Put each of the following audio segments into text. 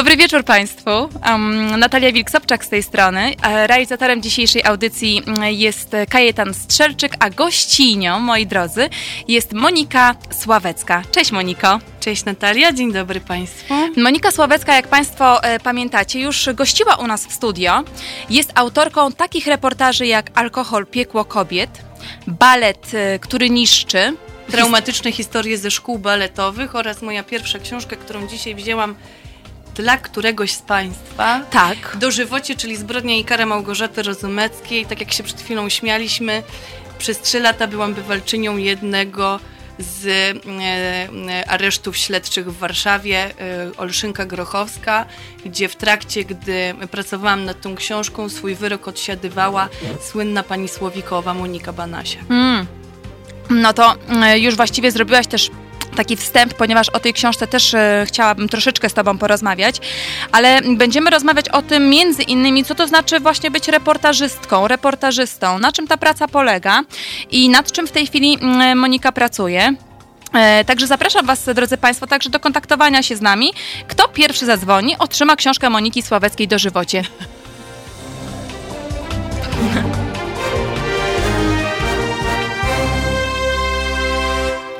Dobry wieczór Państwu. Um, Natalia Wilk-Sobczak z tej strony. E, realizatorem dzisiejszej audycji mm, jest Kajetan Strzelczyk, a gościnią, moi drodzy, jest Monika Sławecka. Cześć Moniko. Cześć Natalia, dzień dobry Państwu. Monika Sławecka, jak Państwo e, pamiętacie, już gościła u nas w studio. Jest autorką takich reportaży jak Alkohol, piekło kobiet, Balet, e, który niszczy, Traumatyczne historie ze szkół baletowych oraz moja pierwsza książka, którą dzisiaj wzięłam dla któregoś z Państwa. Tak. Dożywocie, czyli Zbrodnia i kara Małgorzaty Rozumeckiej. Tak jak się przed chwilą śmialiśmy, przez trzy lata byłam bywalczynią jednego z e, aresztów śledczych w Warszawie, e, Olszynka Grochowska, gdzie w trakcie, gdy pracowałam nad tą książką, swój wyrok odsiadywała słynna pani Słowikowa Monika Banasia. Mm. No to e, już właściwie zrobiłaś też taki wstęp, ponieważ o tej książce też e, chciałabym troszeczkę z Tobą porozmawiać, ale będziemy rozmawiać o tym między innymi, co to znaczy właśnie być reportażystką, reportażystą, na czym ta praca polega i nad czym w tej chwili mm, Monika pracuje. E, Także zapraszam Was, drodzy Państwo, także do kontaktowania się z nami. Kto pierwszy zadzwoni, otrzyma książkę Moniki Sławeckiej do żywocie.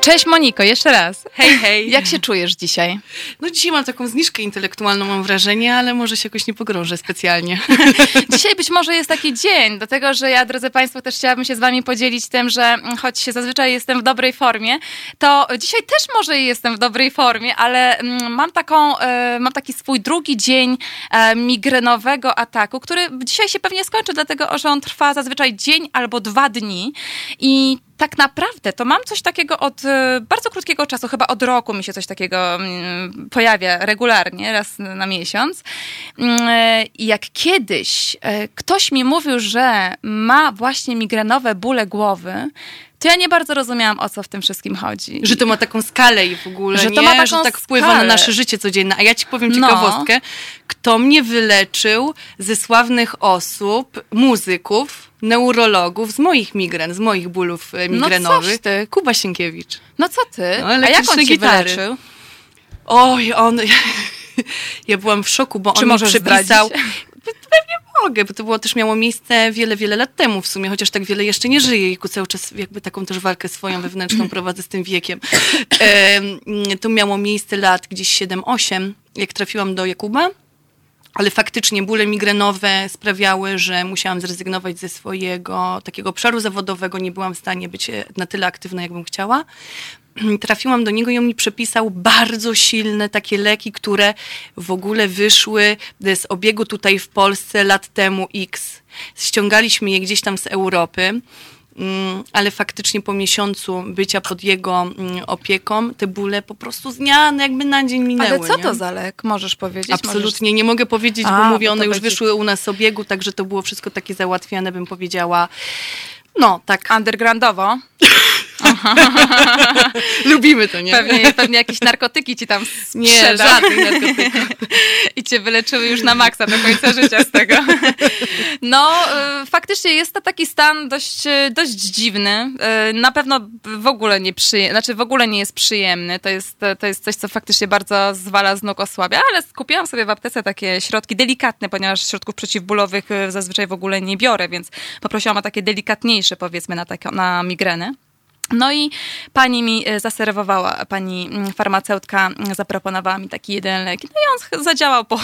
Cześć Moniko, jeszcze raz. Hej, hej. Jak się czujesz dzisiaj? No dzisiaj mam taką zniżkę intelektualną, mam wrażenie, ale może się jakoś nie pogrążę specjalnie. Dzisiaj być może jest taki dzień, dlatego że ja, drodzy Państwo, też chciałabym się z Wami podzielić tym, że choć się zazwyczaj jestem w dobrej formie, to dzisiaj też może jestem w dobrej formie, ale mm, mam taką, e, mam taki swój drugi dzień e, migrenowego ataku, który dzisiaj się pewnie skończy, dlatego że on trwa zazwyczaj dzień albo dwa dni i tak naprawdę to mam coś takiego od bardzo krótkiego czasu, chyba od roku mi się coś takiego mm, pojawia regularnie, raz na miesiąc. Mm, I jak kiedyś e, ktoś mi mówił, że ma właśnie migrenowe bóle głowy, to ja nie bardzo rozumiałam, o co w tym wszystkim chodzi. Że to ma taką skalę i w ogóle, Że nie? to ma taką że tak wpływa na skalę. nasze życie codzienne. A ja ci powiem No. ciekawostkę. Kto mnie wyleczył ze sławnych osób, muzyków, neurologów z moich migren, z moich bólów e, No migrenowych? coś ty. Kuba Sienkiewicz. No co ty? No, A jak on cię gitary. wyleczył? Oj, on... Ja byłam w szoku, bo Czy on mi zdradzić? Pewnie mogę, bo to było też miało miejsce wiele, wiele lat temu w sumie, chociaż tak wiele jeszcze nie żyję i cały czas jakby taką też walkę swoją wewnętrzną prowadzę z tym wiekiem. Em, to miało miejsce lat gdzieś 7-8, jak trafiłam do Jakuba. Ale faktycznie bóle migrenowe sprawiały, że musiałam zrezygnować ze swojego takiego obszaru zawodowego. Nie byłam w stanie być e, na tyle aktywna, jakbym chciała. Trafiłam do niego i on mi przepisał bardzo silne takie leki, które w ogóle wyszły z obiegu tutaj w Polsce lat temu X. Ściągaliśmy je gdzieś tam z Europy. Mm, Ale faktycznie po miesiącu bycia pod jego mm, opieką, te bóle po prostu z dnia na jakby na dzień minęły. Ale co nie? to za lek? Możesz powiedzieć? Absolutnie nie mogę powiedzieć, A, bo bo mówię, to one już będzie- wyszły u nas z obiegu, także to było wszystko takie załatwiane, bym powiedziała. No, tak. Możesz... Undergroundowo? Lubimy to, nie? Pewnie, pewnie jakieś narkotyki ci tam Nie, żadnych narkotyków. I cię wyleczyły już na maksa do końca życia z tego. No, y, faktycznie jest to taki stan dość, y, dość dziwny. Y, Na pewno w ogóle nie przyjemny, znaczy w ogóle nie jest przyjemny. To jest, to jest coś, co faktycznie bardzo zwala z nóg, osłabia, ale skupiłam sobie w aptece takie środki delikatne, ponieważ środków przeciwbólowych zazwyczaj w ogóle nie biorę, więc poprosiłam o takie delikatniejsze, powiedzmy, na, takie, na migrenę. No i pani mi e, zaserwowała, pani mm, farmaceutka mm, zaproponowała mi taki jeden lek. No i on zadziałał po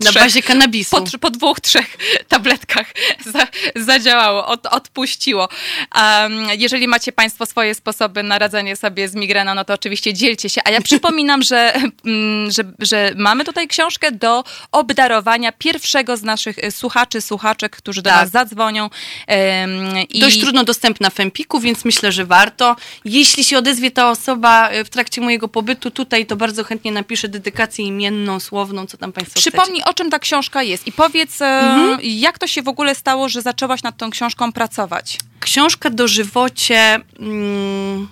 Na trzech- bazie kanabisu. po, po dwóch, trzech tabletkach za, zadziałało, od, odpuściło. Um, jeżeli macie Państwo swoje sposoby na radzenie sobie z migreną, no to oczywiście dzielcie się. A ja przypominam, że, mm, że, że mamy tutaj książkę do obdarowania pierwszego z naszych e, słuchaczy, słuchaczek, którzy do Tak. nas zadzwonią. em, i Dość trudno dostępna w Empiku, więc myślę, że warto. Jeśli się odezwie ta osoba e, w trakcie mojego pobytu tutaj, to bardzo chętnie napiszę dedykację imienną, słowną, co tam Państwo Przypomnij, o czym ta książka jest i powiedz, e, jak to się w ogóle stało, że zaczęłaś nad tą książką pracować. Książka dożywocie. Mm,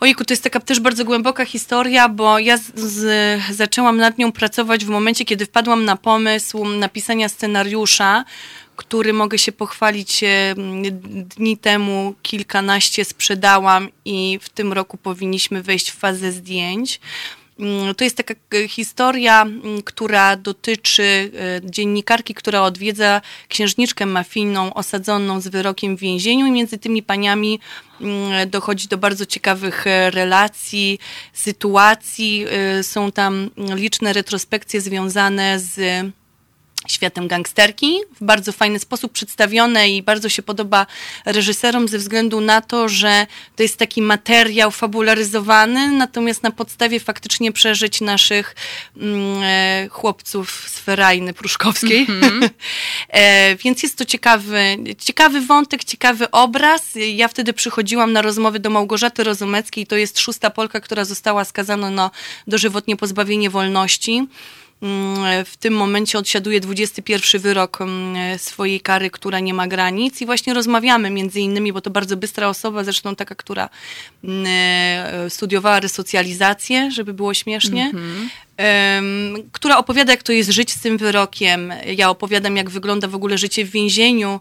ojku, to jest taka też bardzo głęboka historia, bo ja z, z, zaczęłam nad nią pracować w momencie, kiedy wpadłam na pomysł napisania scenariusza, który mogę się pochwalić e, dni temu kilkanaście sprzedałam i w tym roku powinniśmy wejść w fazę zdjęć. Mm, to jest taka e, historia, mm, która dotyczy e, dziennikarki, która odwiedza księżniczkę mafijną osadzoną z wyrokiem w więzieniu i między tymi paniami mm, dochodzi do bardzo ciekawych e, relacji, sytuacji. Są tam liczne retrospekcje związane z światem gangsterki, w bardzo fajny sposób przedstawione i bardzo się podoba reżyserom ze względu na to, że to jest taki materiał fabularyzowany, natomiast na podstawie faktycznie przeżyć naszych mm, e, chłopców z Ferajny Pruszkowskiej. Mm -hmm. e, więc jest to ciekawy, ciekawy wątek, ciekawy obraz. Ja wtedy przychodziłam na rozmowy do Małgorzaty Rozumeckiej, to jest szósta Polka, która została skazana na dożywotnie pozbawienie wolności. Mm, w tym momencie odsiaduje 21 wyrok mm, swojej kary, która nie ma granic i właśnie rozmawiamy między innymi, bo to bardzo bystra osoba, zresztą taka, która mm, e, studiowała resocjalizację, żeby było śmiesznie. Mm -hmm. która opowiada, jak to jest żyć z tym wyrokiem. Ja opowiadam, jak wygląda w ogóle życie w więzieniu,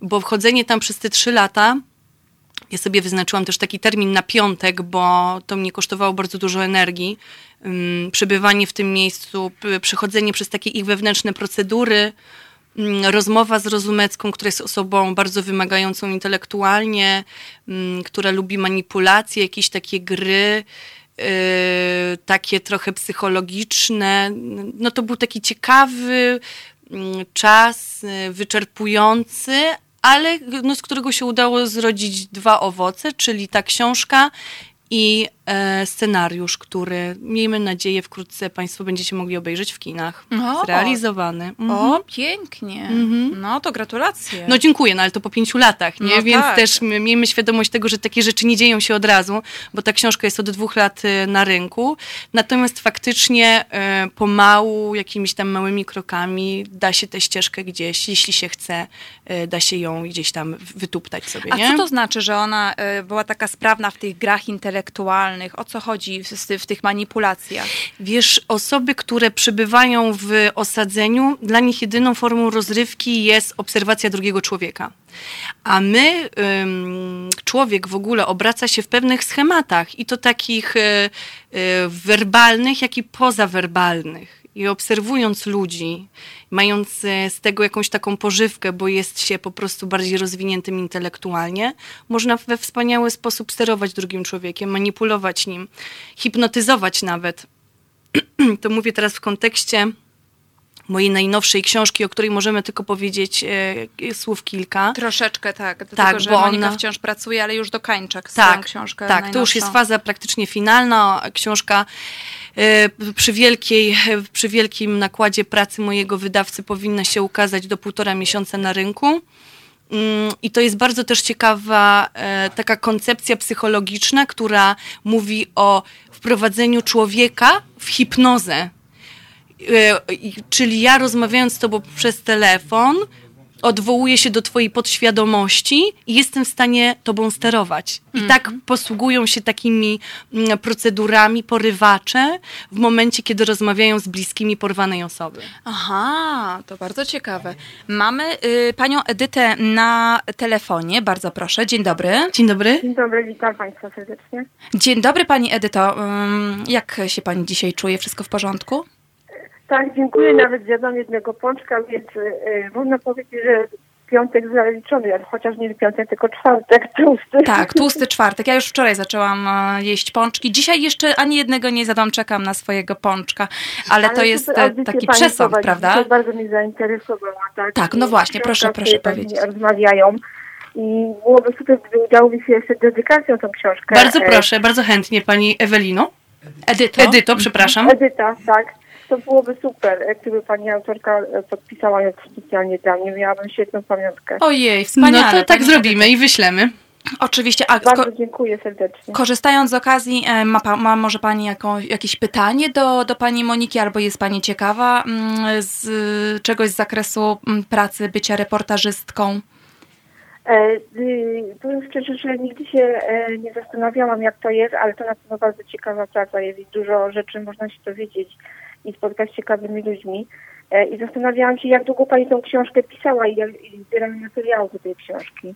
bo wchodzenie tam przez te trzy lata ja sobie wyznaczyłam też taki termin na piątek, bo to mnie kosztowało bardzo dużo energii. Przebywanie w tym miejscu, przechodzenie przez takie ich wewnętrzne procedury, rozmowa z Rozumecką, która jest osobą bardzo wymagającą intelektualnie, która lubi manipulacje, jakieś takie gry, yy, takie trochę psychologiczne. No to był taki ciekawy czas, y, wyczerpujący, ale no, z którego się udało zrodzić dwa owoce, czyli ta książka i e, scenariusz, który miejmy nadzieję wkrótce Państwo będziecie mogli obejrzeć w kinach. O, zrealizowany. Mhm. O, pięknie. Mhm. No to gratulacje. No dziękuję, no ale to po pięciu latach, nie? No Więc tak. też miejmy świadomość tego, że takie rzeczy nie dzieją się od razu, bo ta książka jest od dwóch lat e, na rynku. Natomiast faktycznie e, pomału, jakimiś tam małymi krokami da się tę ścieżkę gdzieś, jeśli się chce, e, da się ją gdzieś tam wytuptać sobie, nie? A co to znaczy, że ona była taka sprawna w tych grach intelektualnych? O co chodzi w, w tych manipulacjach? Wiesz, osoby, które przybywają w osadzeniu, dla nich jedyną formą rozrywki jest obserwacja drugiego człowieka. A my, człowiek w ogóle obraca się w pewnych schematach i to takich e, e, werbalnych, jak i pozawerbalnych i obserwując ludzi, mając e, z tego jakąś taką pożywkę, bo jest się po prostu bardziej rozwiniętym intelektualnie, można we wspaniały sposób sterować drugim człowiekiem, manipulować nim, hipnotyzować nawet. to mówię teraz w kontekście mojej najnowszej książki, o której możemy tylko powiedzieć e, słów kilka. Troszeczkę tak, dlatego tak, że bo Monika ona... wciąż pracuje, ale już dokańczę tak, książkę Tak, najnowszą. to już jest faza praktycznie finalna. Książka e, przy, wielkiej, przy wielkim nakładzie pracy mojego wydawcy powinna się ukazać do półtora miesiąca na rynku. Mm, I to jest bardzo też ciekawa e, taka koncepcja psychologiczna, która mówi o wprowadzeniu człowieka w hipnozę. E, czyli ja rozmawiając z tobą przez telefon, odwołuję się do twojej podświadomości i jestem w stanie tobą sterować. I mm tak posługują się takimi mm, procedurami porywacze w momencie, kiedy rozmawiają z bliskimi porwanej osoby. Aha, to bardzo ciekawe. Mamy y, panią Edytę na telefonie. Bardzo proszę. Dzień dobry. Dzień dobry. Dzień dobry, witam państwa serdecznie. Dzień dobry pani Edyto. Jak się pani dzisiaj czuje? Wszystko w porządku? Tak, dziękuję. Nawet zjadłam jednego pączka, więc yy, można powiedzieć, że piątek zaliczony, chociaż nie piątek, tylko czwartek tłusty. Tak, tłusty czwartek. Ja już wczoraj zaczęłam e, jeść pączki. Dzisiaj jeszcze ani jednego nie zadam, czekam na swojego pączka, ale, ale to jest taki przesąd, prawda? To bardzo mnie zainteresowała. Tak, tak no właśnie, proszę, proszę powiedzieć. Rozmawiają. I byłoby super, gdyby udało mi się jeszcze dedykacją tą książkę. Bardzo proszę, bardzo chętnie Pani Ewelino. Edyto. Edyto, przepraszam. Edyta, tak to byłoby super, gdyby pani autorka podpisała ją specjalnie dla mnie. Miałabym świetną pamiątkę. Ojej, wspaniale. No to tak zrobimy i wyślemy. Oczywiście. A Bardzo dziękuję serdecznie. Korzystając z okazji, e, ma, ma może Pani jaką, jakieś pytanie do, do Pani Moniki, albo jest Pani ciekawa mm, z czegoś z zakresu mm, pracy, bycia reportażystką? E, y, powiem szczerze, że nigdy się e, nie zastanawiałam, jak to jest, ale to na pewno bardzo ciekawa praca jest i dużo rzeczy można się dowiedzieć i spotkać z ciekawymi ludźmi. E, I zastanawiałam się, jak długo Pani tą książkę pisała i, jak, i zbieramy materiał do tej książki.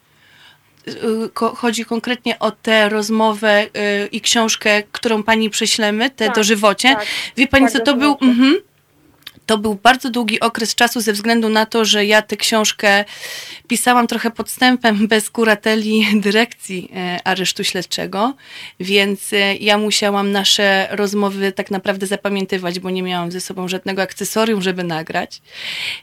y, chodzi konkretnie o tę rozmowę y, i książkę, którą pani prześlemy, te Tak, dożywocie. tak. Wie pani, Tak, co to był? Mhm. To był bardzo długi okres czasu ze względu na to, że ja tę książkę pisałam trochę podstępem bez kurateli dyrekcji e, aresztu śledczego, więc e, ja musiałam nasze rozmowy tak naprawdę zapamiętywać, bo nie miałam ze sobą żadnego akcesorium, żeby nagrać.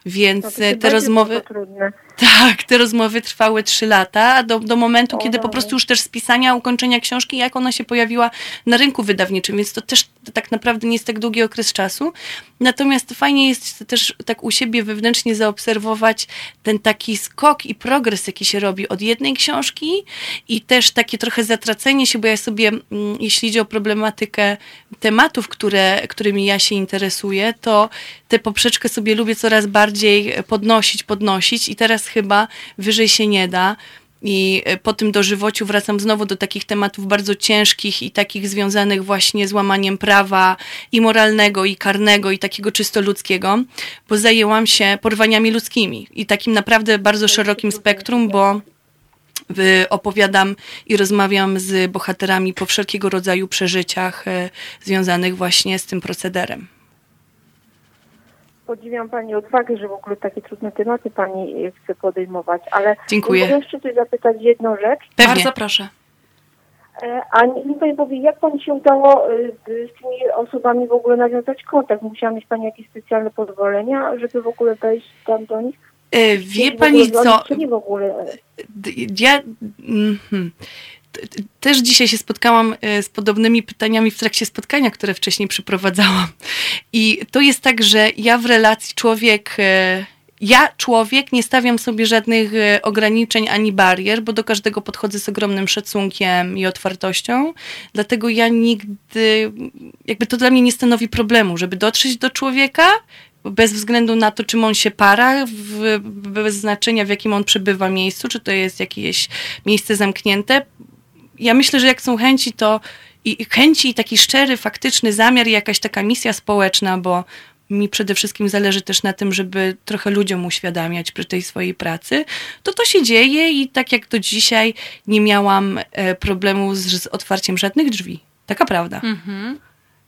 Więc No e, te rozmowy. trudne. Tak, te rozmowy trwały trzy lata, do, do momentu, O, kiedy po prostu już też spisania, ukończenia książki, jak ona się pojawiła na rynku wydawniczym, więc to też tak naprawdę nie jest tak długi okres czasu. Natomiast fajnie jest też tak u siebie wewnętrznie zaobserwować ten taki skok i progres, jaki się robi od jednej książki i też takie trochę zatracenie się, bo ja sobie, mm, jeśli idzie o problematykę tematów, które, którymi ja się interesuję, to tę poprzeczkę sobie lubię coraz bardziej podnosić, podnosić i teraz chyba wyżej się nie da. I e, po tym dożywociu wracam znowu do takich tematów bardzo ciężkich i takich związanych właśnie z łamaniem prawa i moralnego, i karnego, i takiego czysto ludzkiego, bo zajęłam się porwaniami ludzkimi i takim naprawdę bardzo szerokim spektrum, bo opowiadam i rozmawiam z bohaterami po wszelkiego rodzaju przeżyciach e, związanych właśnie z tym procederem. Podziwiam Pani odwagę, że w ogóle takie trudne tematy Pani e, chce podejmować, ale Dziękuję. mogę jeszcze coś zapytać jedną rzecz. Pewnie. Bardzo proszę. E, A mi Pani powie, jak Pani się udało e, z tymi osobami w ogóle nawiązać kontakt? Musiała mieć Pani jakieś specjalne pozwolenia, żeby w ogóle wejść tam do nich? Wie pani co? nich, Czy nie w ogóle? D- Ja mhm. Też dzisiaj się spotkałam e, z podobnymi pytaniami w trakcie spotkania, które wcześniej przeprowadzałam. I to jest tak, że ja w relacji człowiek. e, Ja, człowiek, nie stawiam sobie żadnych e, ograniczeń ani barier, bo do każdego podchodzę z ogromnym szacunkiem i otwartością. Dlatego ja nigdy, jakby to dla mnie nie stanowi problemu, żeby dotrzeć do człowieka, bez względu na to, czym on się para, w, bez znaczenia w jakim on przebywa miejscu, czy to jest jakieś miejsce zamknięte. Ja myślę, że jak są chęci, to i chęci i taki szczery, faktyczny zamiar i jakaś taka misja społeczna, bo mi przede wszystkim zależy też na tym, żeby trochę ludziom uświadamiać przy tej swojej pracy, to to się dzieje i tak jak do dzisiaj nie miałam e, problemu z, z otwarciem żadnych drzwi. Taka prawda. Mhm.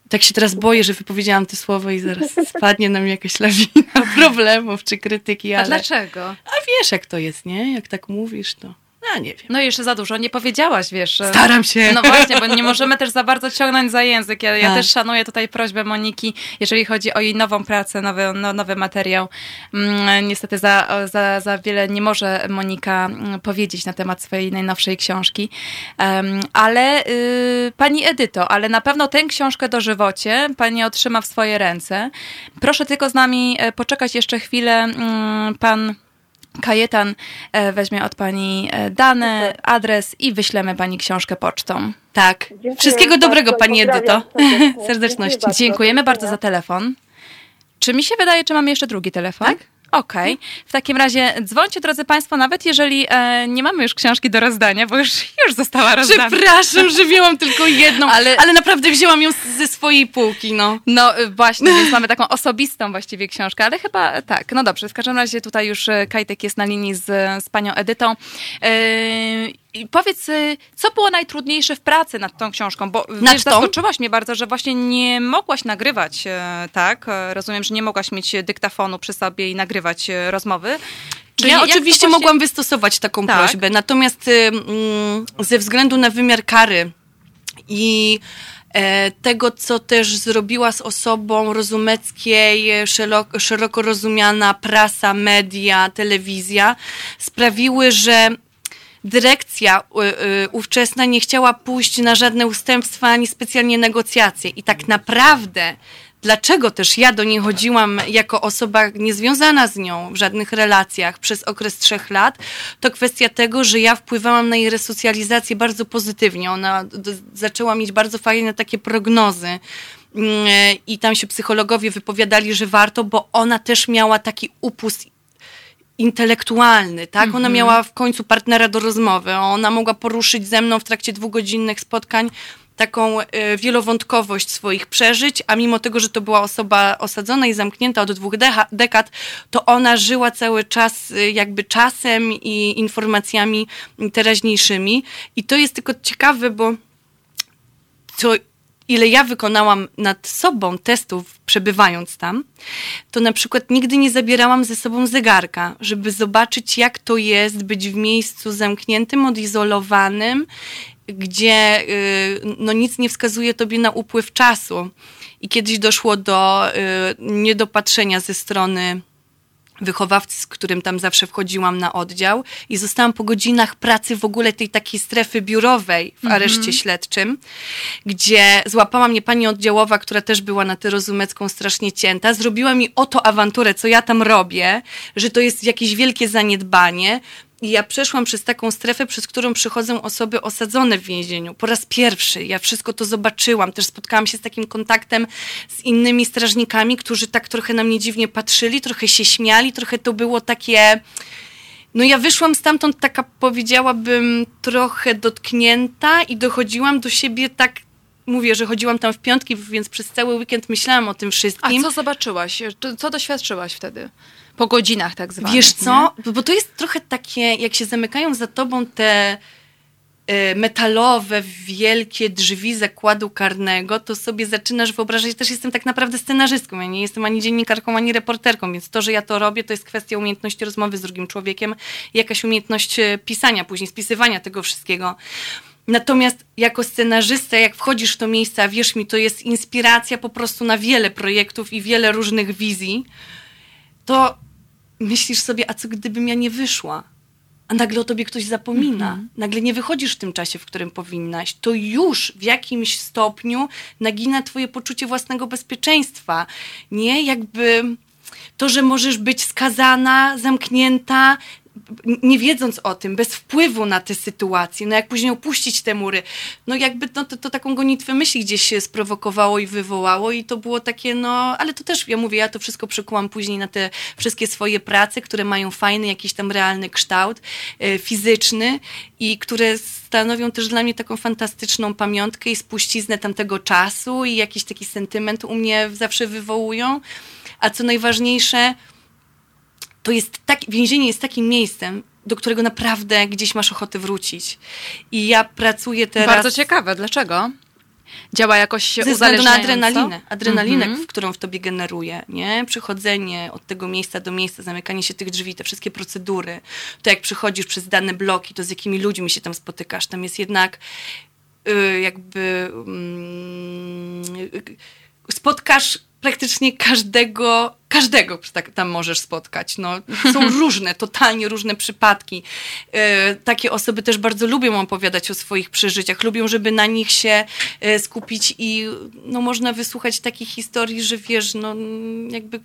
Tak się teraz boję, że wypowiedziałam te słowa i zaraz spadnie na mnie jakaś lawina problemów czy krytyki, A ale... dlaczego? A wiesz, jak to jest, nie? Jak tak mówisz, to... Ja nie wiem. No i jeszcze za dużo nie powiedziałaś, wiesz. Staram się. No właśnie, bo nie możemy też za bardzo ciągnąć za język. Ja, ja Tak. też szanuję tutaj prośbę Moniki, jeżeli chodzi o jej nową pracę, nowy, no, nowy materiał. Mm, niestety za, za, za wiele nie może Monika mm, powiedzieć na temat swojej najnowszej książki. Ale y, pani Edyto, ale na pewno tę książkę dożywocie pani otrzyma w swoje ręce. Proszę tylko z nami e, poczekać jeszcze chwilę. Mm, pan Kajetan e, weźmie od pani e, dane, adres i wyślemy pani książkę pocztą. Tak. Dziękuję Wszystkiego bardzo, dobrego, pani Edyto. serdecznie. Serdeczności. Dziękuję Dziękujemy bardzo za telefon. Czy mi się wydaje, czy mamy jeszcze drugi telefon? Tak. Okej. W takim razie dzwońcie, drodzy Państwo, nawet jeżeli e, nie mamy już książki do rozdania, bo już, już została rozdana. Przepraszam, że wzięłam tylko jedną, ale, Ale- naprawdę wzięłam ją ze swojej półki, no. No y, właśnie, więc mamy taką osobistą właściwie książkę, ale chyba e, tak. No dobrze, w każdym razie tutaj już e, Kajtek jest na linii z, z panią Edytą. Yy, i powiedz, y, co było najtrudniejsze w pracy nad tą książką? Bo Nad wiesz, tą? zaskoczyłaś mnie bardzo, że właśnie nie mogłaś nagrywać, e, tak? E, Rozumiem, że nie mogłaś mieć dyktafonu przy sobie i nagrywać e, rozmowy. Czyli ja oczywiście właśnie- mogłam wystosować taką Tak. prośbę, natomiast y, mm, ze względu na wymiar kary i tego, co też zrobiła z osobą rozumeckiej, szeroko, szeroko rozumiana prasa, media, telewizja, sprawiły, że dyrekcja y, y, ówczesna nie chciała pójść na żadne ustępstwa ani specjalnie negocjacje. I tak naprawdę, dlaczego też ja do niej chodziłam jako osoba niezwiązana z nią w żadnych relacjach przez okres trzech lat, to kwestia tego, że ja wpływałam na jej resocjalizację bardzo pozytywnie. Ona zaczęła mieć bardzo fajne takie prognozy. Mm, e, I tam się psychologowie wypowiadali, że warto, bo ona też miała taki upust intelektualny, tak? Ona miała w końcu partnera do rozmowy, ona mogła poruszyć ze mną w trakcie dwugodzinnych spotkań taką y, wielowątkowość swoich przeżyć, a mimo tego, że to była osoba osadzona i zamknięta od dwóch dekad, to ona żyła cały czas y, jakby czasem i informacjami teraźniejszymi. I to jest tylko ciekawe, bo to ile ja wykonałam nad sobą testów, przebywając tam, to na przykład nigdy nie zabierałam ze sobą zegarka, żeby zobaczyć, jak to jest być w miejscu zamkniętym, odizolowanym, gdzie y, no, nic nie wskazuje tobie na upływ czasu. I kiedyś doszło do y, niedopatrzenia ze strony wychowawcy, z którym tam zawsze wchodziłam na oddział i zostałam po godzinach pracy w ogóle tej takiej strefy biurowej w areszcie mm -hmm. śledczym, gdzie złapała mnie pani oddziałowa, która też była na tę rozumecką strasznie cięta, zrobiła mi oto awanturę, co ja tam robię, że to jest jakieś wielkie zaniedbanie, ja przeszłam przez taką strefę, przez którą przychodzą osoby osadzone w więzieniu. Po raz pierwszy. Ja wszystko to zobaczyłam. Też spotkałam się z takim kontaktem z innymi strażnikami, którzy tak trochę na mnie dziwnie patrzyli, trochę się śmiali, trochę to było takie. No ja wyszłam stamtąd taka, powiedziałabym, trochę dotknięta i dochodziłam do siebie tak mówię, że chodziłam tam w piątki, więc przez cały weekend myślałam o tym wszystkim. A co zobaczyłaś? Co doświadczyłaś wtedy? Po godzinach tak zwanych. Wiesz co? Nie? Bo to jest trochę takie, jak się zamykają za tobą te y, metalowe, wielkie drzwi zakładu karnego, to sobie zaczynasz wyobrażać, też jestem tak naprawdę scenarzystką, ja nie jestem ani dziennikarką, ani reporterką, więc to, że ja to robię, to jest kwestia umiejętności rozmowy z drugim człowiekiem jakaś umiejętność e, pisania, później spisywania tego wszystkiego. Natomiast jako scenarzysta, jak wchodzisz w to miejsce, a wierz mi, to jest inspiracja po prostu na wiele projektów i wiele różnych wizji, to myślisz sobie, a co gdybym ja nie wyszła? A nagle o tobie ktoś zapomina. Mm -hmm. Nagle nie wychodzisz w tym czasie, w którym powinnaś. To już w jakimś stopniu nagina twoje poczucie własnego bezpieczeństwa. Nie jakby to, że możesz być skazana, zamknięta, nie wiedząc o tym, bez wpływu na te sytuacje, no jak później opuścić te mury, no jakby no, to, to taką gonitwę myśli gdzieś się sprowokowało i wywołało i to było takie, no, ale to też, ja mówię, ja to wszystko przekułam później na te wszystkie swoje prace, które mają fajny, jakiś tam realny kształt e, fizyczny i które stanowią też dla mnie taką fantastyczną pamiątkę i spuściznę tamtego czasu i jakiś taki sentyment u mnie zawsze wywołują, a co najważniejsze, to jest tak, więzienie jest takim miejscem, do którego naprawdę gdzieś masz ochotę wrócić. I ja pracuję teraz... Bardzo ciekawe, dlaczego? Działa jakoś Ze względu na adrenalinę. Adrenalinę, mm -hmm. którą w tobie generuje, nie? Przychodzenie od tego miejsca do miejsca, zamykanie się tych drzwi, te wszystkie procedury. To jak przychodzisz przez dane bloki, to z jakimi ludźmi się tam spotykasz. Tam jest jednak y, jakby... Y, spotkasz praktycznie każdego, każdego tak tam możesz spotkać. No, są różne, totalnie różne przypadki. E, takie osoby też bardzo lubią opowiadać o swoich przeżyciach, lubią, żeby na nich się e, skupić i no, można wysłuchać takich historii, że wiesz, no, jakby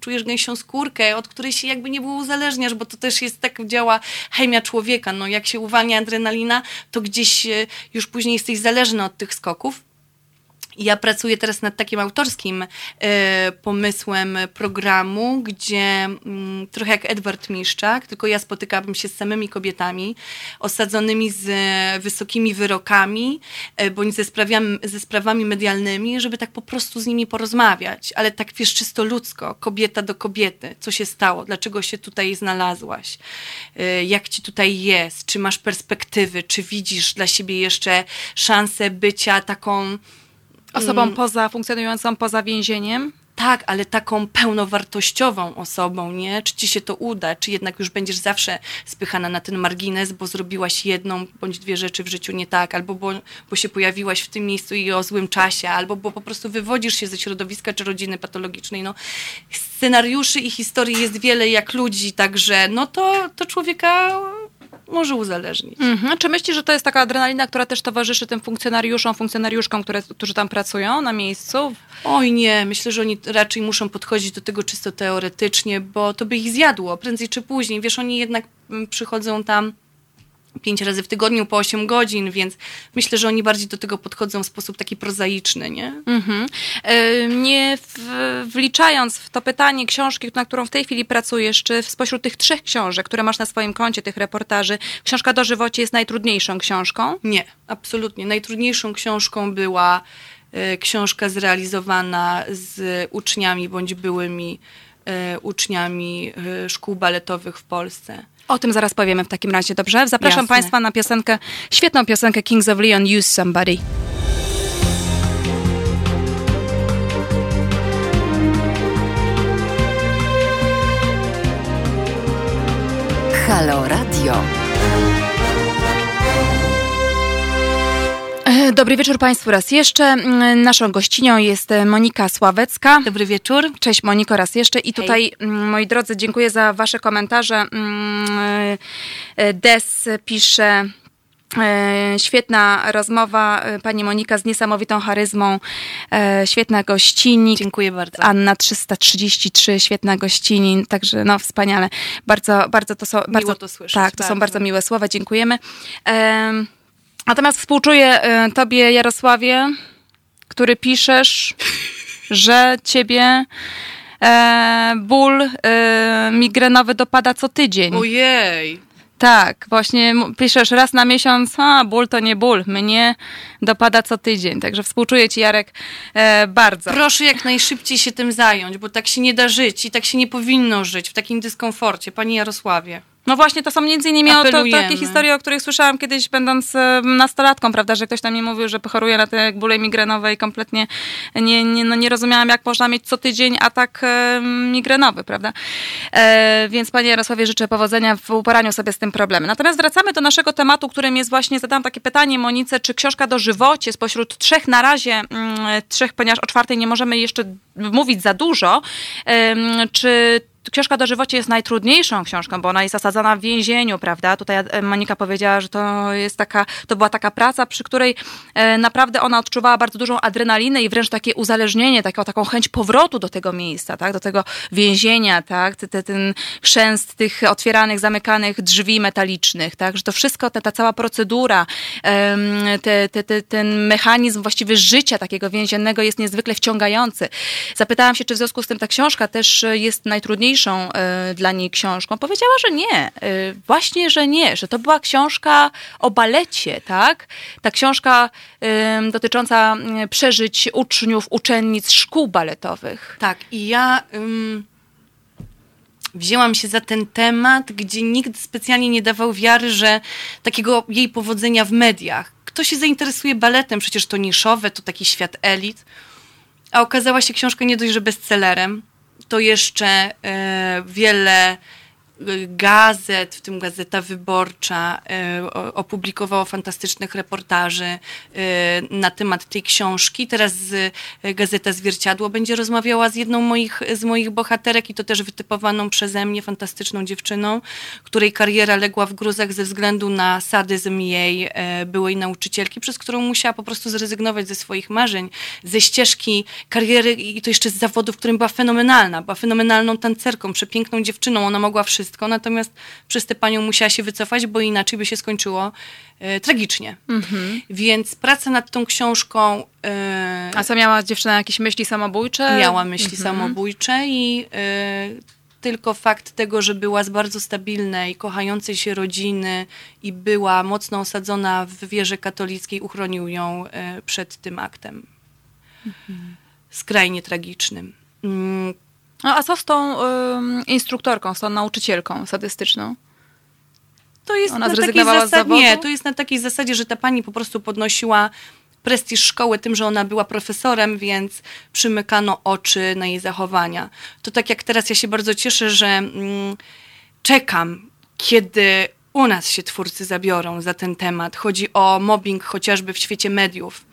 czujesz gęsią skórkę, od której się jakby nie było uzależniasz, bo to też jest tak działa chemia człowieka. No, jak się uwalnia adrenalina, to gdzieś e, już później jesteś zależny od tych skoków. Ja pracuję teraz nad takim autorskim e, pomysłem programu, gdzie mm, trochę jak Edward Miszczak, tylko ja spotykałabym się z samymi kobietami osadzonymi z wysokimi wyrokami e, bądź ze, ze sprawami medialnymi, żeby tak po prostu z nimi porozmawiać, ale tak wiesz, czysto ludzko, kobieta do kobiety, co się stało, dlaczego się tutaj znalazłaś, e, jak ci tutaj jest, czy masz perspektywy, czy widzisz dla siebie jeszcze szansę bycia taką Osobą mm. poza, funkcjonującą poza więzieniem? Tak, ale taką pełnowartościową osobą, nie? Czy ci się to uda, czy jednak już będziesz zawsze spychana na ten margines, bo zrobiłaś jedną bądź dwie rzeczy w życiu nie tak, albo bo, bo się pojawiłaś w tym miejscu i o złym czasie, albo bo po prostu wywodzisz się ze środowiska czy rodziny patologicznej. No, scenariuszy i historii jest wiele jak ludzi, także no to, to człowieka może uzależnić. Mhm. Czy myślisz, że to jest taka adrenalina, która też towarzyszy tym funkcjonariuszom, funkcjonariuszkom, które, którzy tam pracują na miejscu? Oj nie, myślę, że oni raczej muszą podchodzić do tego czysto teoretycznie, bo to by ich zjadło prędzej czy później. Wiesz, oni jednak mm, przychodzą tam pięć razy w tygodniu po 8 godzin, więc myślę, że oni bardziej do tego podchodzą w sposób taki prozaiczny, nie? Mhm. Nie wliczając w to pytanie książki, na którą w tej chwili pracujesz, czy spośród tych trzech książek, które masz na swoim koncie, tych reportaży, książka Dożywocie jest najtrudniejszą książką? Nie, absolutnie. Najtrudniejszą książką była e, książka zrealizowana z uczniami bądź byłymi uczniami e, szkół baletowych w Polsce. O tym zaraz powiemy w takim razie, dobrze? Zapraszam Jasne. Państwa na piosenkę, świetną piosenkę Kings of Leon, Use Somebody. Halo Radio. Dobry wieczór Państwu raz jeszcze. Mm, Naszą gościnią jest e, Monika Sławecka. Dobry wieczór. Cześć Moniko raz jeszcze i tutaj mm, moi drodzy dziękuję za wasze komentarze. Mm, e, Des pisze e, Świetna rozmowa, pani Monika z niesamowitą charyzmą, świetna gościnik. Dziękuję bardzo. Anna 333, świetna gościnin, także no wspaniale. Bardzo, bardzo to są... bardzo, to słyszeć, Tak, to są bardzo. bardzo miłe słowa, dziękujemy. Em, natomiast współczuję e, tobie, Jarosławie, który piszesz, że ciebie e, ból e, migrenowy dopada co tydzień. Ojej. Tak, właśnie piszesz raz na miesiąc, a ból to nie ból, mnie dopada co tydzień. Także współczuję ci, Jarek, e, bardzo. Proszę jak najszybciej się tym zająć, bo tak się nie da żyć i tak się nie powinno żyć w takim dyskomforcie. Panie Jarosławie. No właśnie, to są między innymi o, to, takie historie, o których słyszałam kiedyś będąc nastolatką, prawda, że ktoś tam mi mówił, że choruje na te bóle migrenowe i kompletnie nie, nie, no nie rozumiałam, jak można mieć co tydzień atak migrenowy, prawda. E, więc panie Jarosławie życzę powodzenia w uporaniu sobie z tym problemem. Natomiast wracamy do naszego tematu, którym jest właśnie, zadałam takie pytanie Monice, czy książka do żywocie spośród trzech na razie, mm, trzech, ponieważ o czwartej nie możemy jeszcze mówić za dużo, czy Książka do żywocie jest najtrudniejszą książką, bo ona jest osadzona w więzieniu, prawda? Tutaj e, Monika powiedziała, że to jest taka, to była taka praca, przy której e, naprawdę ona odczuwała bardzo dużą adrenalinę i wręcz takie uzależnienie, taką, taką chęć powrotu do tego miejsca, tak? Do tego więzienia, tak? Te, te, ten chrzęst tych otwieranych, zamykanych drzwi metalicznych, tak? Że to wszystko, ta, ta cała procedura, te, te, te, ten mechanizm właściwie życia takiego więziennego jest niezwykle wciągający. Zapytałam się, czy w związku z tym ta książka też jest najtrudniejszą e, dla niej książką. Powiedziała, że nie. E, Właśnie, że nie, że to była książka o balecie, tak? Ta książka dotycząca mm, przeżyć uczniów, uczennic szkół baletowych. Tak, i ja wzięłam się za ten temat, gdzie nikt specjalnie nie dawał wiary, że takiego jej powodzenia w mediach. Kto się zainteresuje baletem? Przecież to niszowe, to taki świat elit. A okazała się książka nie dość, że bestsellerem, to jeszcze e, wiele gazet, w tym Gazeta Wyborcza, e, opublikowało fantastycznych reportaży e, na temat tej książki. Teraz e, Gazeta Zwierciadło będzie rozmawiała z jedną moich, z moich bohaterek i to też wytypowaną przeze mnie fantastyczną dziewczyną, której kariera legła w gruzach ze względu na sadyzm jej byłej nauczycielki, przez którą musiała po prostu zrezygnować ze swoich marzeń, ze ścieżki kariery i to jeszcze z zawodu, w którym była fenomenalna. Była fenomenalną tancerką, przepiękną dziewczyną, ona mogła wszystko, natomiast przez tę panią musiała się wycofać, bo inaczej by się skończyło e, tragicznie. Więc praca nad tą książką e, A co miała dziewczyna jakieś myśli samobójcze? miała myśli samobójcze i y, tylko fakt tego, że była z bardzo stabilnej, kochającej się rodziny i była mocno osadzona w wierze katolickiej, uchronił ją przed tym aktem. Skrajnie tragicznym. No, a co z tą ym, instruktorką, z tą nauczycielką sadystyczną? To jest Ona na takiej zasadzie, zawodu? nie, to jest na takiej zasadzie, że ta pani po prostu podnosiła prestiż szkoły tym, że ona była profesorem, więc przymykano oczy na jej zachowania. To tak jak teraz ja się bardzo cieszę, że mm, czekam, kiedy u nas się twórcy zabiorą za ten temat. Chodzi o mobbing chociażby w świecie mediów,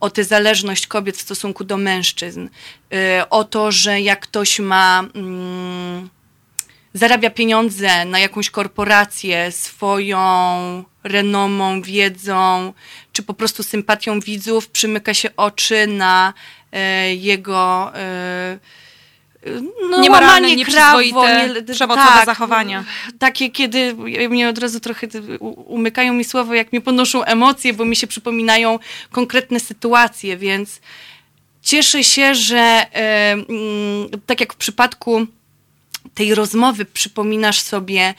o tę zależność kobiet w stosunku do mężczyzn, y, o to, że jak ktoś ma... Mm, zarabia pieniądze na jakąś korporację swoją renomą, wiedzą, czy po prostu sympatią widzów, przymyka się oczy na e, jego e, no, Niemoralne, nieprzyzwoite, nie- przemocowe tak, zachowania. Takie, kiedy mnie od razu trochę umykają mi słowa, jak mnie ponoszą emocje, bo mi się przypominają konkretne sytuacje, więc cieszę się, że e, mm, tak jak w przypadku tej rozmowy przypominasz sobie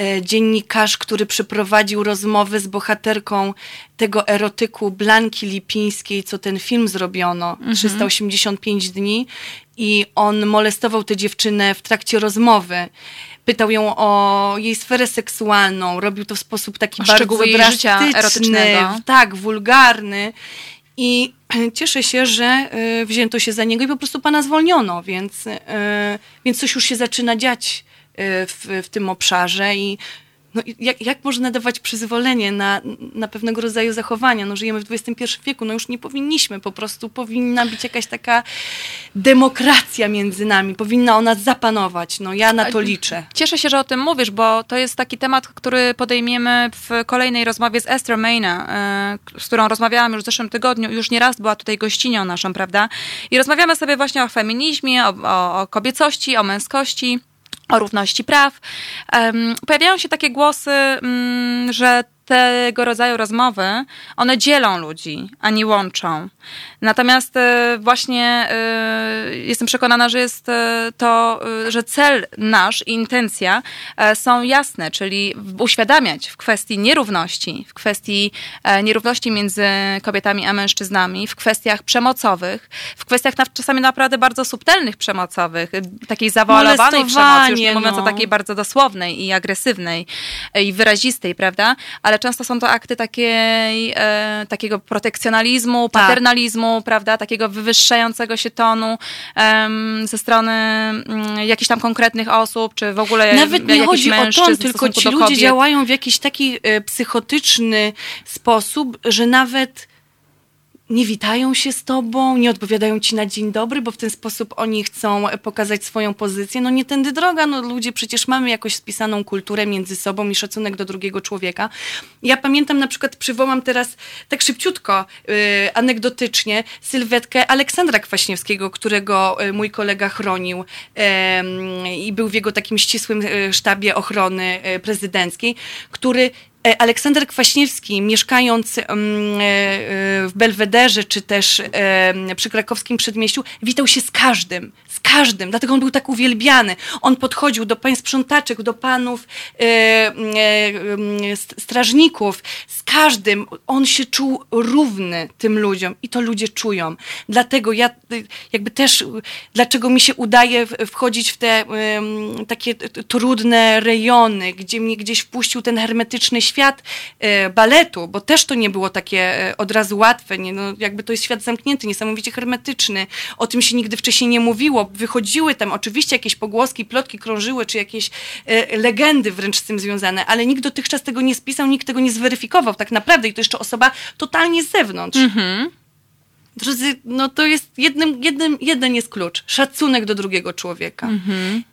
e, dziennikarz, który przeprowadził rozmowę z bohaterką tego erotyku Blanki Lipińskiej, co ten film zrobiono, 385 dni i on molestował tę dziewczynę w trakcie rozmowy. Pytał ją o jej sferę seksualną, robił to w sposób taki bardzo drastyczny, tak, wulgarny. I cieszę się, że y, wzięto się za niego i po prostu pana zwolniono, więc, y, więc coś już się zaczyna dziać y, w, w tym obszarze i no, jak, jak można dawać przyzwolenie na, na pewnego rodzaju zachowania? No, żyjemy w XXI wieku, no już nie powinniśmy, po prostu powinna być jakaś taka demokracja między nami, powinna ona zapanować, no ja na to liczę. Cieszę się, że o tym mówisz, bo to jest taki temat, który podejmiemy w kolejnej rozmowie z Esther Mayna, e, z którą rozmawiałam już w zeszłym tygodniu. Już nieraz była tutaj gościnią naszą, prawda? I rozmawiamy sobie właśnie o feminizmie, o, o, o kobiecości, o męskości. O równości praw. Em, pojawiają się takie głosy, mm, że tego rodzaju rozmowy, one dzielą ludzi, a nie łączą. Natomiast e, właśnie e, jestem przekonana, że jest e, to, że cel nasz i intencja e, są jasne, czyli uświadamiać w kwestii nierówności, w kwestii e, nierówności między kobietami a mężczyznami, w kwestiach przemocowych, w kwestiach czasami naprawdę bardzo subtelnych przemocowych, takiej zawoalowanej przemocy, już nie mówiąc o no. takiej bardzo dosłownej i agresywnej e, i wyrazistej, prawda? Ale często są to akty takiej, e, takiego protekcjonalizmu, Tak. paternalizmu, prawda? Takiego wywyższającego się tonu em, ze strony mm, jakichś tam konkretnych osób, czy w ogóle Nawet nie chodzi o ton, tylko ci ludzie kobiet. działają w jakiś taki e, psychotyczny sposób, że nawet nie witają się z tobą, nie odpowiadają ci na dzień dobry, bo w ten sposób oni chcą pokazać swoją pozycję. No nie tędy droga, no ludzie przecież mamy jakoś spisaną kulturę między sobą i szacunek do drugiego człowieka. Ja pamiętam na przykład, przywołam teraz tak szybciutko, y, anegdotycznie, sylwetkę Aleksandra Kwaśniewskiego, którego y, mój kolega chronił em, i był w jego takim ścisłym y, sztabie ochrony y, prezydenckiej, który Aleksander Kwaśniewski, mieszkając em, e, e, w Belwederze czy też em, przy krakowskim przedmieściu, witał się z każdym, z każdym, dlatego on był tak uwielbiany. On podchodził do pań sprzątaczek, do panów e, e, strażników, każdym. On się czuł równy tym ludziom i to ludzie czują. Dlatego ja jakby też, dlaczego mi się udaje wchodzić w te em, takie trudne rejony, gdzie mnie gdzieś wpuścił ten hermetyczny świat e, baletu, bo też to nie było takie e, od razu łatwe, nie? No, jakby to jest świat zamknięty, niesamowicie hermetyczny. O tym się nigdy wcześniej nie mówiło. Wychodziły tam oczywiście jakieś pogłoski, plotki krążyły, czy jakieś e, legendy wręcz z tym związane, ale nikt dotychczas tego nie spisał, nikt tego nie zweryfikował tak naprawdę i to jeszcze osoba totalnie z zewnątrz. Drodzy, no to jest jednym, jednym, jeden jest klucz. Szacunek do drugiego człowieka.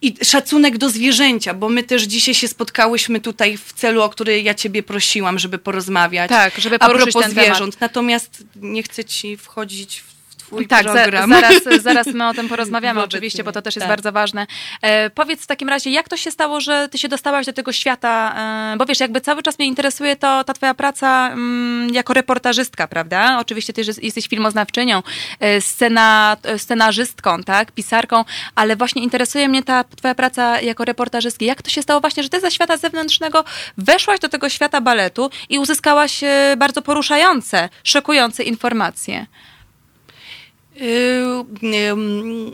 I szacunek do zwierzęcia, bo my też dzisiaj się spotkałyśmy tutaj w celu, o który ja ciebie prosiłam, żeby porozmawiać. Tak, żeby A poruszyć propos ten temat. zwierząt. Natomiast nie chcę ci wchodzić w tak, za, program. zaraz, zaraz my o tym porozmawiamy Wobec oczywiście, bo to też jest tak. bardzo ważne. E, powiedz w takim razie, jak to się stało, że ty się dostałaś do tego świata, e, bo wiesz, jakby cały czas mnie interesuje to ta twoja praca mm, jako reportażystka, prawda? Oczywiście ty jest- jesteś filmoznawczynią, e, scena, e, scenarzystką, tak, pisarką, ale właśnie interesuje mnie ta twoja praca jako reportażystki. Jak to się stało właśnie, że ty ze świata zewnętrznego weszłaś do tego świata baletu i uzyskałaś e, bardzo poruszające, szokujące informacje? Yy,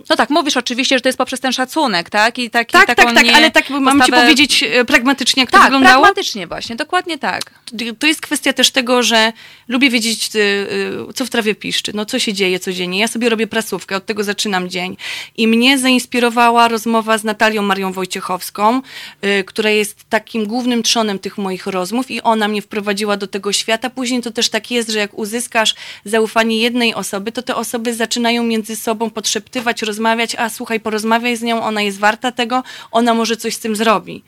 No tak, mówisz oczywiście, że to jest poprzez ten szacunek, tak? I taki, tak, tak, tak, nie ale tak mam ci postawę- powiedzieć e, pragmatycznie, jak to Tak, wyglądało. pragmatycznie właśnie, dokładnie tak. to jest kwestia też tego, że lubię wiedzieć, y, y, co w trawie piszczy, no co się dzieje codziennie. Ja sobie robię prasówkę, od tego zaczynam dzień. I mnie zainspirowała rozmowa z Natalią Marią Wojciechowską, która jest takim głównym trzonem tych moich rozmów i ona mnie wprowadziła do tego świata. Później to też tak jest, że jak uzyskasz zaufanie jednej osoby, to te osoby zaczynają między sobą podszeptywać, rozmawiać, a słuchaj, porozmawiaj z nią, ona jest warta tego, ona może coś z tym zrobi.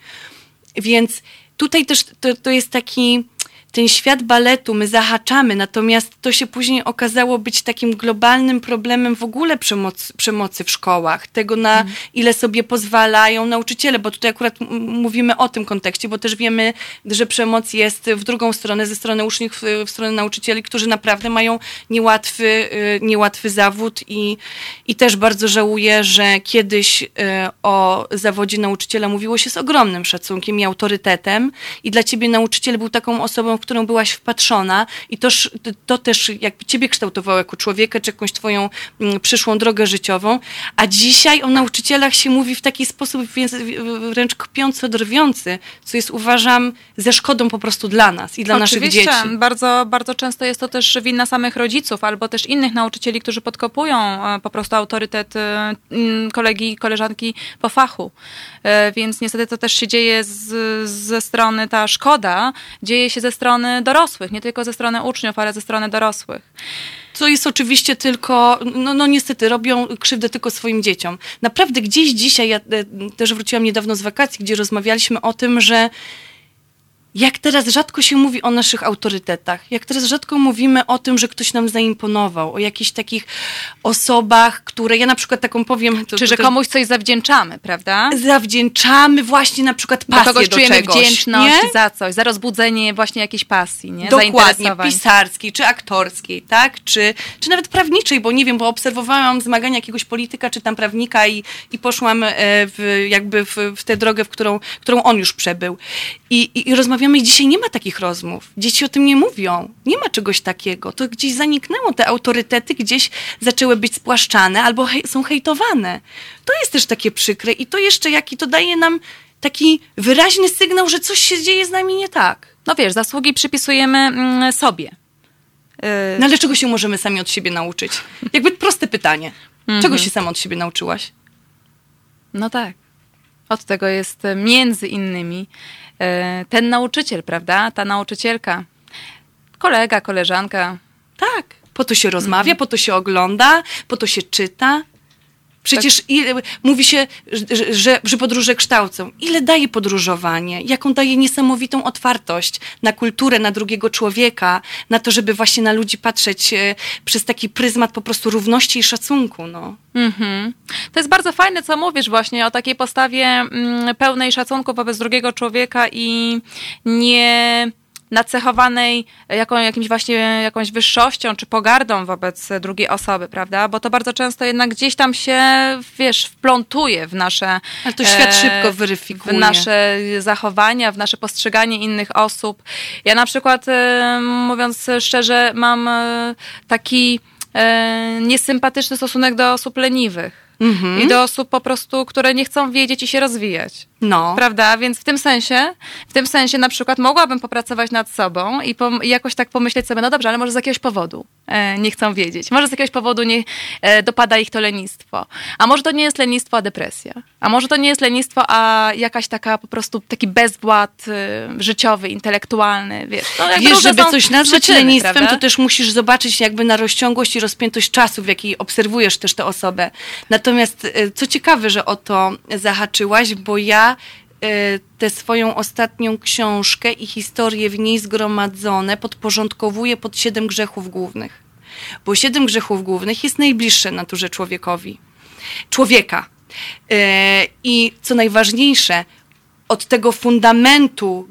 Więc tutaj też to, to jest taki, ten świat baletu my zahaczamy, natomiast to się później okazało być takim globalnym problemem w ogóle przemocy, przemocy w szkołach, tego na mhm. ile sobie pozwalają nauczyciele, bo tutaj akurat mówimy o tym kontekście, bo też wiemy, że przemoc jest w drugą stronę, ze strony uczniów, w stronę nauczycieli, którzy naprawdę mają niełatwy, y, niełatwy zawód i, i też bardzo żałuję, że kiedyś y, o zawodzie nauczyciela mówiło się z ogromnym szacunkiem i autorytetem i dla ciebie nauczyciel był taką osobą, którą byłaś wpatrzona i to, to też jakby ciebie kształtowało jako człowieka, czy jakąś twoją mm, przyszłą drogę życiową, a dzisiaj o nauczycielach się mówi w taki sposób wręcz kpiąco drwiący, co jest uważam ze szkodą po prostu dla nas i dla Oczywiście, naszych dzieci. Bardzo, bardzo często jest to też wina samych rodziców albo też innych nauczycieli, którzy podkopują e, po prostu autorytet e, kolegi i koleżanki po fachu. E, więc niestety to też się dzieje z, ze strony, ta szkoda dzieje się ze strony dorosłych, nie tylko ze strony uczniów, ale ze strony dorosłych co jest oczywiście tylko, no, no niestety, robią krzywdę tylko swoim dzieciom. Naprawdę gdzieś dzisiaj, ja też wróciłam niedawno z wakacji, gdzie rozmawialiśmy o tym, że jak teraz rzadko się mówi o naszych autorytetach, jak teraz rzadko mówimy o tym, że ktoś nam zaimponował, o jakichś takich osobach, które ja na przykład taką powiem. To, Czy że komuś coś zawdzięczamy, prawda? Zawdzięczamy właśnie na przykład pasję do, kogoś do czujemy czegoś. wdzięczność nie? za coś, za rozbudzenie właśnie jakiejś pasji, nie? Dokładnie, pisarskiej, czy aktorskiej, tak? Czy, czy nawet prawniczej, bo nie wiem, bo obserwowałam zmagania jakiegoś polityka, czy tam prawnika i, i poszłam e, w, jakby w, w tę drogę, w którą, którą on już przebył. I, i, i rozmawiałam rozmawiamy i dzisiaj nie ma takich rozmów. Dzieci o tym nie mówią. Nie ma czegoś takiego. To gdzieś zaniknęło. Te autorytety gdzieś zaczęły być spłaszczane albo hej, są hejtowane. To jest też takie przykre i to jeszcze jaki to daje nam taki wyraźny sygnał, że coś się dzieje z nami nie tak. No wiesz, zasługi przypisujemy mm, sobie. No ale czego się możemy sami od siebie nauczyć? Jakby proste pytanie. Czego mhm. się sama od siebie nauczyłaś? No tak. Od tego jest między innymi E, ten nauczyciel, prawda? Ta nauczycielka, kolega, koleżanka. Tak, po to się rozmawia, po to się ogląda, po to się czyta. Przecież tak. ile, mówi się, że, że, że podróże kształcą. Ile daje podróżowanie? Jaką daje niesamowitą otwartość na kulturę, na drugiego człowieka, na to, żeby właśnie na ludzi patrzeć e, przez taki pryzmat po prostu równości i szacunku. No. Mhm. To jest bardzo fajne, co mówisz właśnie o takiej postawie mm, pełnej szacunku wobec drugiego człowieka i nie nacechowanej jaką, jakimś właśnie jakąś wyższością czy pogardą wobec drugiej osoby, prawda? Bo to bardzo często jednak gdzieś tam się, wiesz, wplątuje w nasze... Ale to świat e, szybko weryfikuje. W nasze zachowania, w nasze postrzeganie innych osób. Ja na przykład, e, mówiąc szczerze, mam e, taki e, niesympatyczny stosunek do osób leniwych mhm. i do osób po prostu, które nie chcą wiedzieć i się rozwijać. No. Prawda? Więc w tym sensie, w tym sensie na przykład mogłabym popracować nad sobą i, i jakoś tak pomyśleć sobie, no dobrze, ale może z jakiegoś powodu nie chcą wiedzieć. Może z jakiegoś powodu nie e, dopada ich to lenistwo. A może to nie jest lenistwo, a depresja. A może to nie jest lenistwo, a jakaś taka po prostu taki bezwład e, życiowy, intelektualny, wiesz. No, wiesz, żeby coś nazwać przyczyny, lenistwem, prawda? to też musisz zobaczyć jakby na rozciągłość i rozpiętość czasu, w jakiej obserwujesz też tę osobę. Natomiast e, co ciekawe, że o to zahaczyłaś, bo ja tę swoją ostatnią książkę i historie w niej zgromadzone podporządkowuje pod siedem grzechów głównych. Bo siedem grzechów głównych jest najbliższe naturze człowiekowi. Człowieka. Y, I co najważniejsze, od tego fundamentu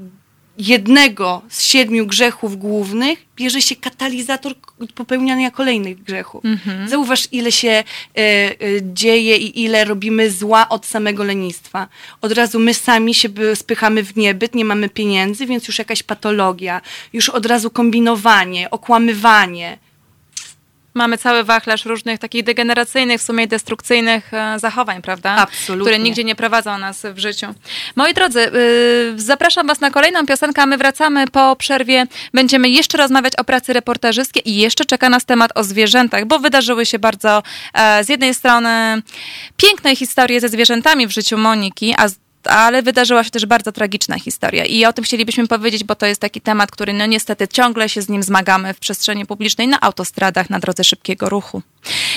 jednego z siedmiu grzechów głównych bierze się katalizator popełniania kolejnych grzechów. Mhm. Zauważ, ile się e, e, dzieje i ile robimy zła od samego lenistwa. Od razu my sami się spychamy w niebyt, nie mamy pieniędzy, więc już jakaś patologia, już od razu kombinowanie, okłamywanie mamy cały wachlarz różnych takich degeneracyjnych, w sumie destrukcyjnych e, zachowań, prawda? Absolutnie. Które nigdzie nie prowadzą nas w życiu. Moi drodzy, y, zapraszam Was na kolejną piosenkę, my wracamy po przerwie. Będziemy jeszcze rozmawiać o pracy reportażystskiej i jeszcze czeka nas temat o zwierzętach, bo wydarzyły się bardzo e, z jednej strony piękne historie ze zwierzętami w życiu Moniki, a z ale wydarzyła się też bardzo tragiczna historia i o tym chcielibyśmy powiedzieć, bo to jest taki temat, który no niestety ciągle się z nim zmagamy w przestrzeni publicznej, na autostradach, na drodze szybkiego ruchu.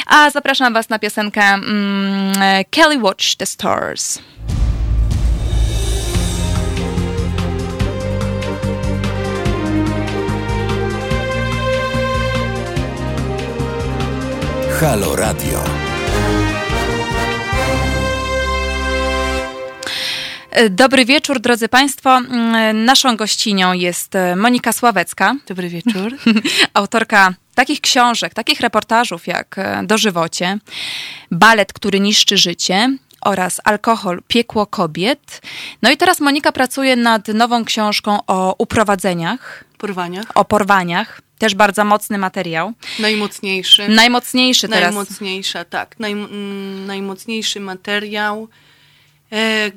A zapraszam Was na piosenkę mm, Kelly Watch the Stars. Halo Radio. Dobry wieczór, drodzy Państwo. Naszą gościnią jest Monika Sławecka. Dobry wieczór. Autorka takich książek, takich reportażów jak Dożywocie, Balet, który niszczy życie oraz Alkohol, piekło kobiet. No i teraz Monika pracuje nad nową książką o uprowadzeniach. Porwaniach. O porwaniach. Też bardzo mocny materiał. Najmocniejszy. Najmocniejszy teraz. Najmocniejsza, tak. Naj, mm, najmocniejszy materiał, e,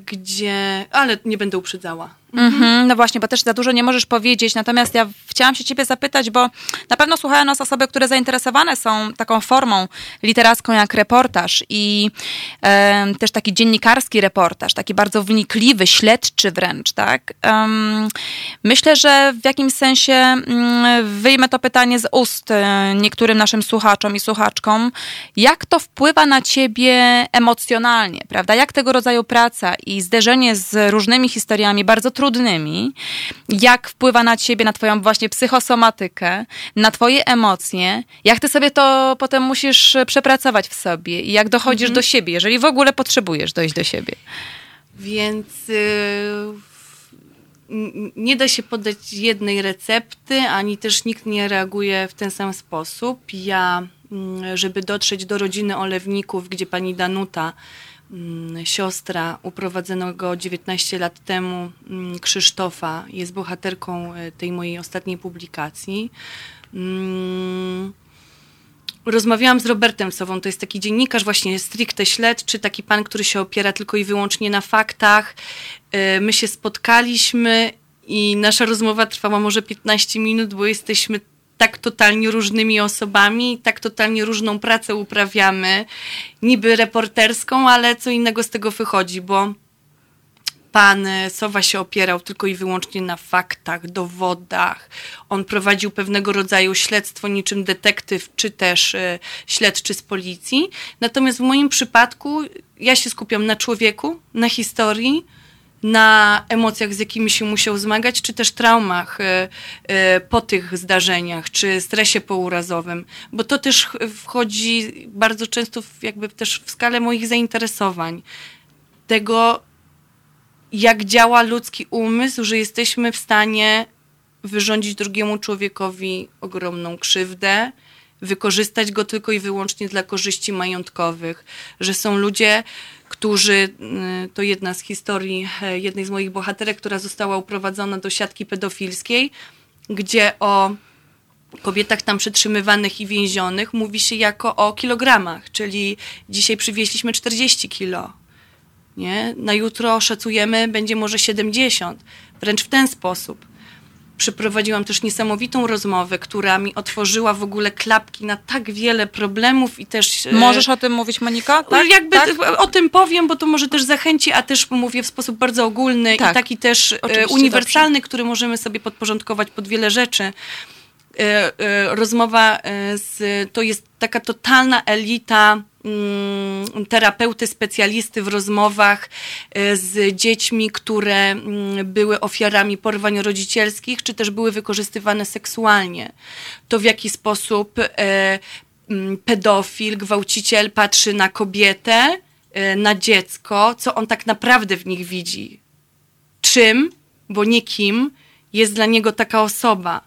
gdzie... Ale nie będę uprzedzała. Mhm, no właśnie, bo też za dużo nie możesz powiedzieć. Natomiast ja chciałam się ciebie zapytać, bo na pewno słuchają nas osoby, które zainteresowane są taką formą literacką jak reportaż i e, też taki dziennikarski reportaż, taki bardzo wnikliwy, śledczy wręcz, tak? Um, myślę, że w jakimś sensie um, wyjmę to pytanie z ust e, niektórym naszym słuchaczom i słuchaczkom. Jak to wpływa na ciebie emocjonalnie, prawda? Jak tego rodzaju praca i zderzenie z różnymi historiami bardzo trudnymi, jak wpływa na ciebie, na twoją właśnie psychosomatykę, na twoje emocje, jak ty sobie to potem musisz przepracować w sobie i jak dochodzisz mhm. do siebie, jeżeli w ogóle potrzebujesz dojść do siebie. Więc y, nie da się podać jednej recepty, ani też nikt nie reaguje w ten sam sposób. Ja, mm, żeby dotrzeć do rodziny olewników, gdzie pani Danuta siostra uprowadzonego 19 lat temu mm, Krzysztofa jest bohaterką e, tej mojej ostatniej publikacji. Mm, rozmawiałam z Robertem Sową, to jest taki dziennikarz właśnie stricte śledczy, taki pan, który się opiera tylko i wyłącznie na faktach. E, my się spotkaliśmy i nasza rozmowa trwała może 15 minut, bo jesteśmy tak totalnie różnymi osobami, tak totalnie różną pracę uprawiamy, niby reporterską, ale co innego z tego wychodzi, bo pan Sowa się opierał tylko i wyłącznie na faktach, dowodach. On prowadził pewnego rodzaju śledztwo, niczym detektyw, czy też y, śledczy z policji. Natomiast w moim przypadku ja się skupiam na człowieku, na historii, na emocjach, z jakimi się musiał zmagać, czy też traumach e, e, po tych zdarzeniach, czy stresie pourazowym, bo to też wchodzi bardzo często w, jakby też w skalę moich zainteresowań. Tego, jak działa ludzki umysł, że jesteśmy w stanie wyrządzić drugiemu człowiekowi ogromną krzywdę, wykorzystać go tylko i wyłącznie dla korzyści majątkowych, że są ludzie, którzy, y, to jedna z historii e, jednej z moich bohaterek, która została uprowadzona do siatki pedofilskiej, gdzie o kobietach tam przetrzymywanych i więzionych mówi się jako o kilogramach, czyli dzisiaj przywieźliśmy 40 kilo. Nie? Na jutro szacujemy, będzie może 70. Wręcz w ten sposób przeprowadziłam też niesamowitą rozmowę, która mi otworzyła w ogóle klapki na tak wiele problemów i też... E, Możesz o tym mówić, Monika? Tak? Jakby tak? o tym powiem, bo to może też zachęci, a też mówię w sposób bardzo ogólny tak. i taki też e, Oczywiście uniwersalny, dobrze. który możemy sobie podporządkować pod wiele rzeczy. E, rozmowa z, to jest taka totalna elita terapeuty, specjalisty w rozmowach e, z dziećmi, które mm, były ofiarami porwań rodzicielskich, czy też były wykorzystywane seksualnie. To w jaki sposób e, mm, pedofil, gwałciciel patrzy na kobietę, e, na dziecko, co on tak naprawdę w nich widzi. Czym, bo nie kim, jest dla niego taka osoba.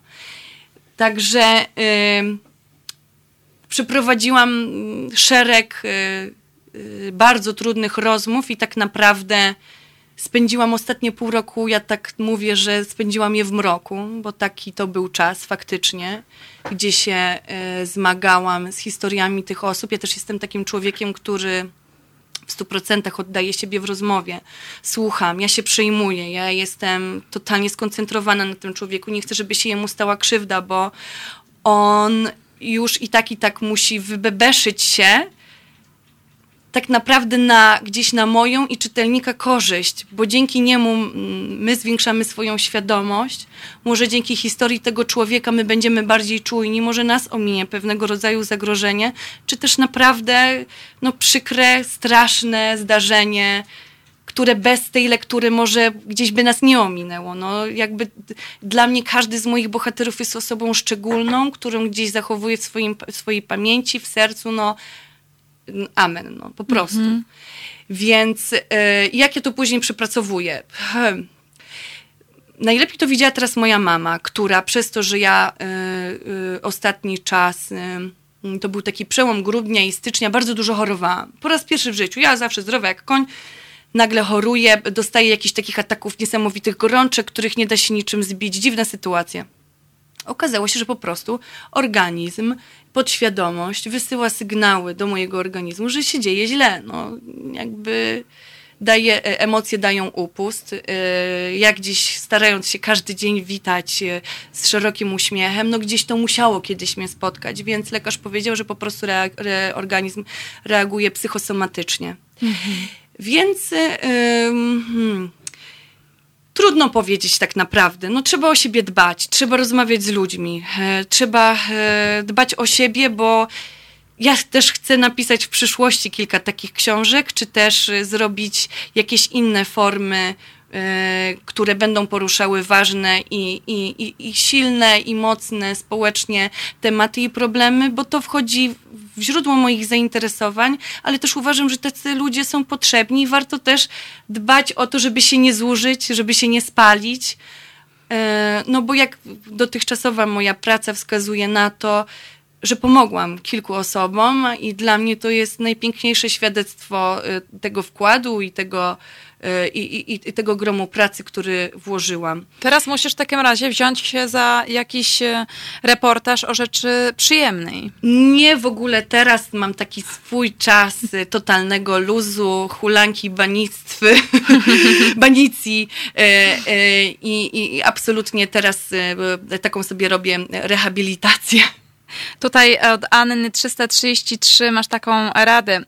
Także. Yy, przeprowadziłam mm, szereg y, y, bardzo trudnych rozmów i tak naprawdę spędziłam ostatnie pół roku, ja tak mówię, że spędziłam je w mroku, bo taki to był czas faktycznie, gdzie się y, zmagałam z historiami tych osób. Ja też jestem takim człowiekiem, który w stu procentach oddaje siebie w rozmowie. Słucham, ja się przejmuję, ja jestem totalnie skoncentrowana na tym człowieku. Nie chcę, żeby się jemu stała krzywda, bo on już i tak i tak musi wybebeszyć się tak naprawdę na, gdzieś na moją i czytelnika korzyść, bo dzięki niemu my zwiększamy swoją świadomość, może dzięki historii tego człowieka my będziemy bardziej czujni, może nas ominie pewnego rodzaju zagrożenie, czy też naprawdę no, przykre, straszne zdarzenie, które bez tej lektury może gdzieś by nas nie ominęło. No, jakby dla mnie każdy z moich bohaterów jest osobą szczególną, którą gdzieś zachowuję w, swoim, w swojej pamięci, w sercu, no amen, no po prostu. Mhm. Więc y, jak ja to później przepracowuję? Hmm. Najlepiej to widziała teraz moja mama, która przez to, że ja y, y, ostatni czas to był taki przełom grudnia i stycznia, bardzo dużo chorowałam. Po raz pierwszy w życiu. Ja zawsze zdrowa jak koń, nagle choruję, dostaję jakichś takich ataków niesamowitych gorączek, których nie da się niczym zbić. Dziwna sytuacja. Okazało się, że po prostu organizm, podświadomość wysyła sygnały do mojego organizmu, że się dzieje źle. No, jakby daje, e, emocje dają upust. E, jak gdzieś starając się każdy dzień witać e, z szerokim uśmiechem, no gdzieś to musiało kiedyś mnie spotkać, więc lekarz powiedział, że po prostu organizm reaguje psychosomatycznie. Mhm. Więc hmm, trudno powiedzieć tak naprawdę. No, trzeba o siebie dbać, trzeba rozmawiać z ludźmi, trzeba dbać o siebie, bo ja też chcę napisać w przyszłości kilka takich książek, czy też y, zrobić jakieś inne formy, które będą poruszały ważne i, i, i, silne i mocne społecznie tematy i problemy, bo to wchodzi w źródło moich zainteresowań, ale też uważam, że tacy ludzie są potrzebni i warto też dbać o to, żeby się nie zużyć, żeby się nie spalić. Y, no bo jak dotychczasowa moja praca wskazuje na to, że pomogłam kilku osobom i dla mnie to jest najpiękniejsze świadectwo y, tego wkładu i tego, i, i, i, tego gromu pracy, który włożyłam. Teraz musisz w takim razie wziąć się za jakiś y, reportaż o rzeczy przyjemnej. Nie, w ogóle teraz mam taki swój czas totalnego luzu, hulanki, banictwy, banicji i, i absolutnie teraz taką sobie robię rehabilitację. Tutaj od Anny 333 masz taką radę.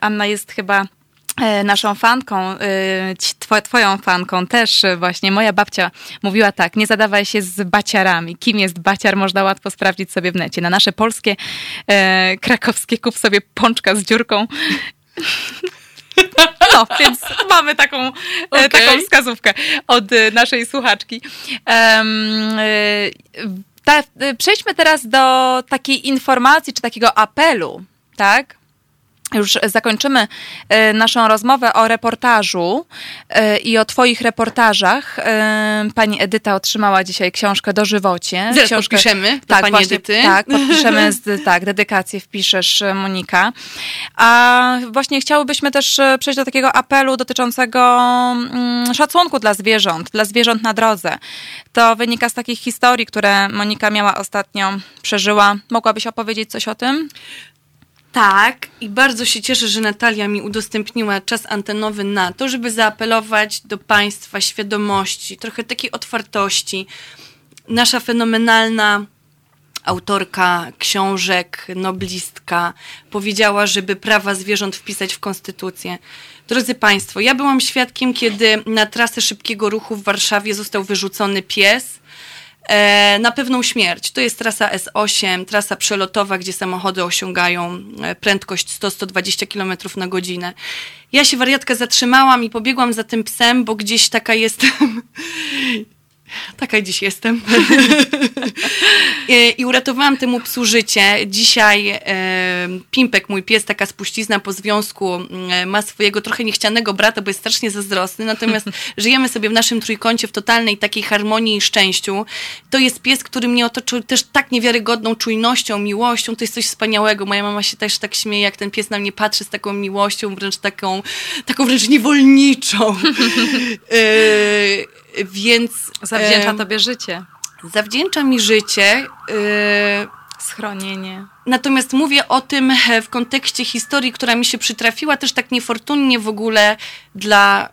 Anna jest chyba naszą fanką, e, twoją fanką też właśnie. Moja babcia mówiła tak, nie zadawaj się z baciarami. Kim jest baciar, można łatwo sprawdzić sobie w necie. Na nasze polskie, e, krakowskie kup sobie pączka z dziurką. No, więc mamy taką, okay. taką wskazówkę od naszej słuchaczki. Um, ta, przejdźmy teraz do takiej informacji, czy takiego apelu, tak? Już zakończymy e, naszą rozmowę o reportażu e, i o Twoich reportażach. E, pani Edyta otrzymała dzisiaj książkę Dożywocie. Zaraz książkę, podpiszemy tak, Pani właśnie, Edyty. Tak, podpiszemy, z, tak, dedykację wpiszesz, Monika. A właśnie chciałybyśmy też przejść do takiego apelu dotyczącego mm, szacunku dla zwierząt, dla zwierząt na drodze. To wynika z takich historii, które Monika miała ostatnio, przeżyła. Mogłabyś opowiedzieć coś o tym? Tak, i bardzo się cieszę, że Natalia mi udostępniła czas antenowy na to, żeby zaapelować do Państwa świadomości, trochę takiej otwartości. Nasza fenomenalna autorka książek, noblistka, powiedziała, żeby prawa zwierząt wpisać w konstytucję. Drodzy Państwo, ja byłam świadkiem, kiedy na trasę szybkiego ruchu w Warszawie został wyrzucony pies na pewną śmierć. To jest trasa S8, trasa przelotowa, gdzie samochody osiągają e, prędkość 100-120 km na godzinę. Ja się wariatka zatrzymałam i pobiegłam za tym psem, bo gdzieś taka jestem Taka dziś jestem. I uratowałam temu psu życie. Dzisiaj e, Pimpek, mój pies, taka spuścizna po związku, e, ma swojego trochę niechcianego brata, bo jest strasznie zazdrosny. Natomiast żyjemy sobie w naszym trójkącie w totalnej takiej harmonii i szczęściu. To jest pies, który mnie otoczył też tak niewiarygodną czujnością, miłością. To jest coś wspaniałego. Moja mama się też tak śmieje, jak ten pies na mnie patrzy z taką miłością, wręcz taką, taką wręcz niewolniczą. e, więc... Zawdzięcza tobie życie. Zawdzięcza mi życie. Yy, Schronienie. Natomiast mówię o tym w kontekście historii, która mi się przytrafiła, też tak niefortunnie w ogóle dla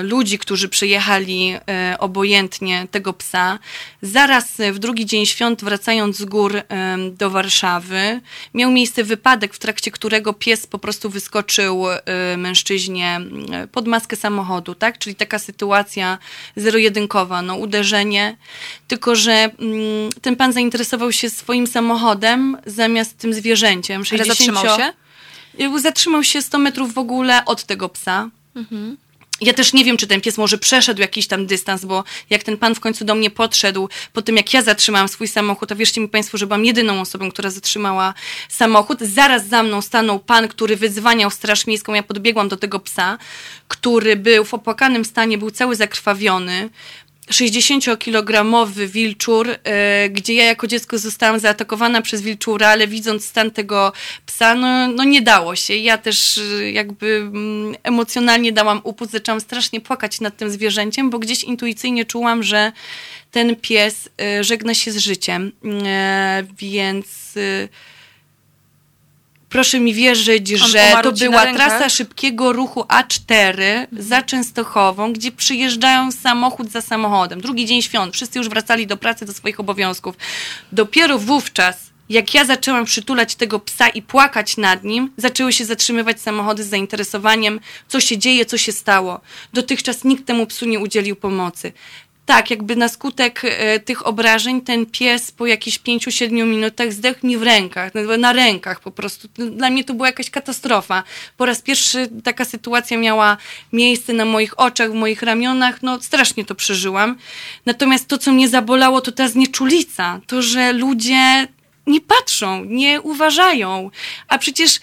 y, ludzi, którzy przyjechali y, obojętnie tego psa. Zaraz w drugi dzień świąt, wracając z gór y, do Warszawy, miał miejsce wypadek, w trakcie którego pies po prostu wyskoczył mężczyźnie pod maskę samochodu, tak? Czyli taka sytuacja zero-jedynkowa, no uderzenie. Tylko, że mm, ten pan zainteresował się swoim samochodem zamiast z tym zwierzęciem. 60... Ale zatrzymał się? Zatrzymał się 100 metrów w ogóle od tego psa. Mhm. Ja też nie wiem, czy ten pies może przeszedł jakiś tam dystans, bo jak ten pan w końcu do mnie podszedł, po tym jak ja zatrzymałam swój samochód, to wierzcie mi Państwo, że byłam jedyną osobą, która zatrzymała samochód. Zaraz za mną stanął pan, który wyzwaniał Straż Miejską. Ja podbiegłam do tego psa, który był w opłakanym stanie, był cały zakrwawiony. 60-kilogramowy wilczur, e, gdzie ja jako dziecko zostałam zaatakowana przez wilczura, ale widząc stan tego psa, no, no nie dało się. Ja też e, jakby mm, emocjonalnie dałam upust, zaczęłam strasznie płakać nad tym zwierzęciem, bo gdzieś intuicyjnie czułam, że ten pies e, żegna się z życiem. Więc proszę mi wierzyć, On że to była trasa szybkiego ruchu A4 za Częstochową, gdzie przyjeżdżają samochód za samochodem. Drugi dzień świąt, wszyscy już wracali do pracy, do swoich obowiązków. Dopiero wówczas, jak ja zaczęłam przytulać tego psa i płakać nad nim, zaczęły się zatrzymywać samochody z zainteresowaniem, co się dzieje, co się stało. Dotychczas nikt temu psu nie udzielił pomocy. Tak, jakby na skutek e, tych obrażeń ten pies po jakichś 5-7 minutach zdechł mi w rękach, na- na rękach po prostu. Dla mnie to była jakaś katastrofa. Po raz pierwszy taka sytuacja miała miejsce na moich oczach, w moich ramionach, no strasznie to przeżyłam. Natomiast to, co mnie zabolało, to ta znieczulica, to, że ludzie nie patrzą, nie uważają, a przecież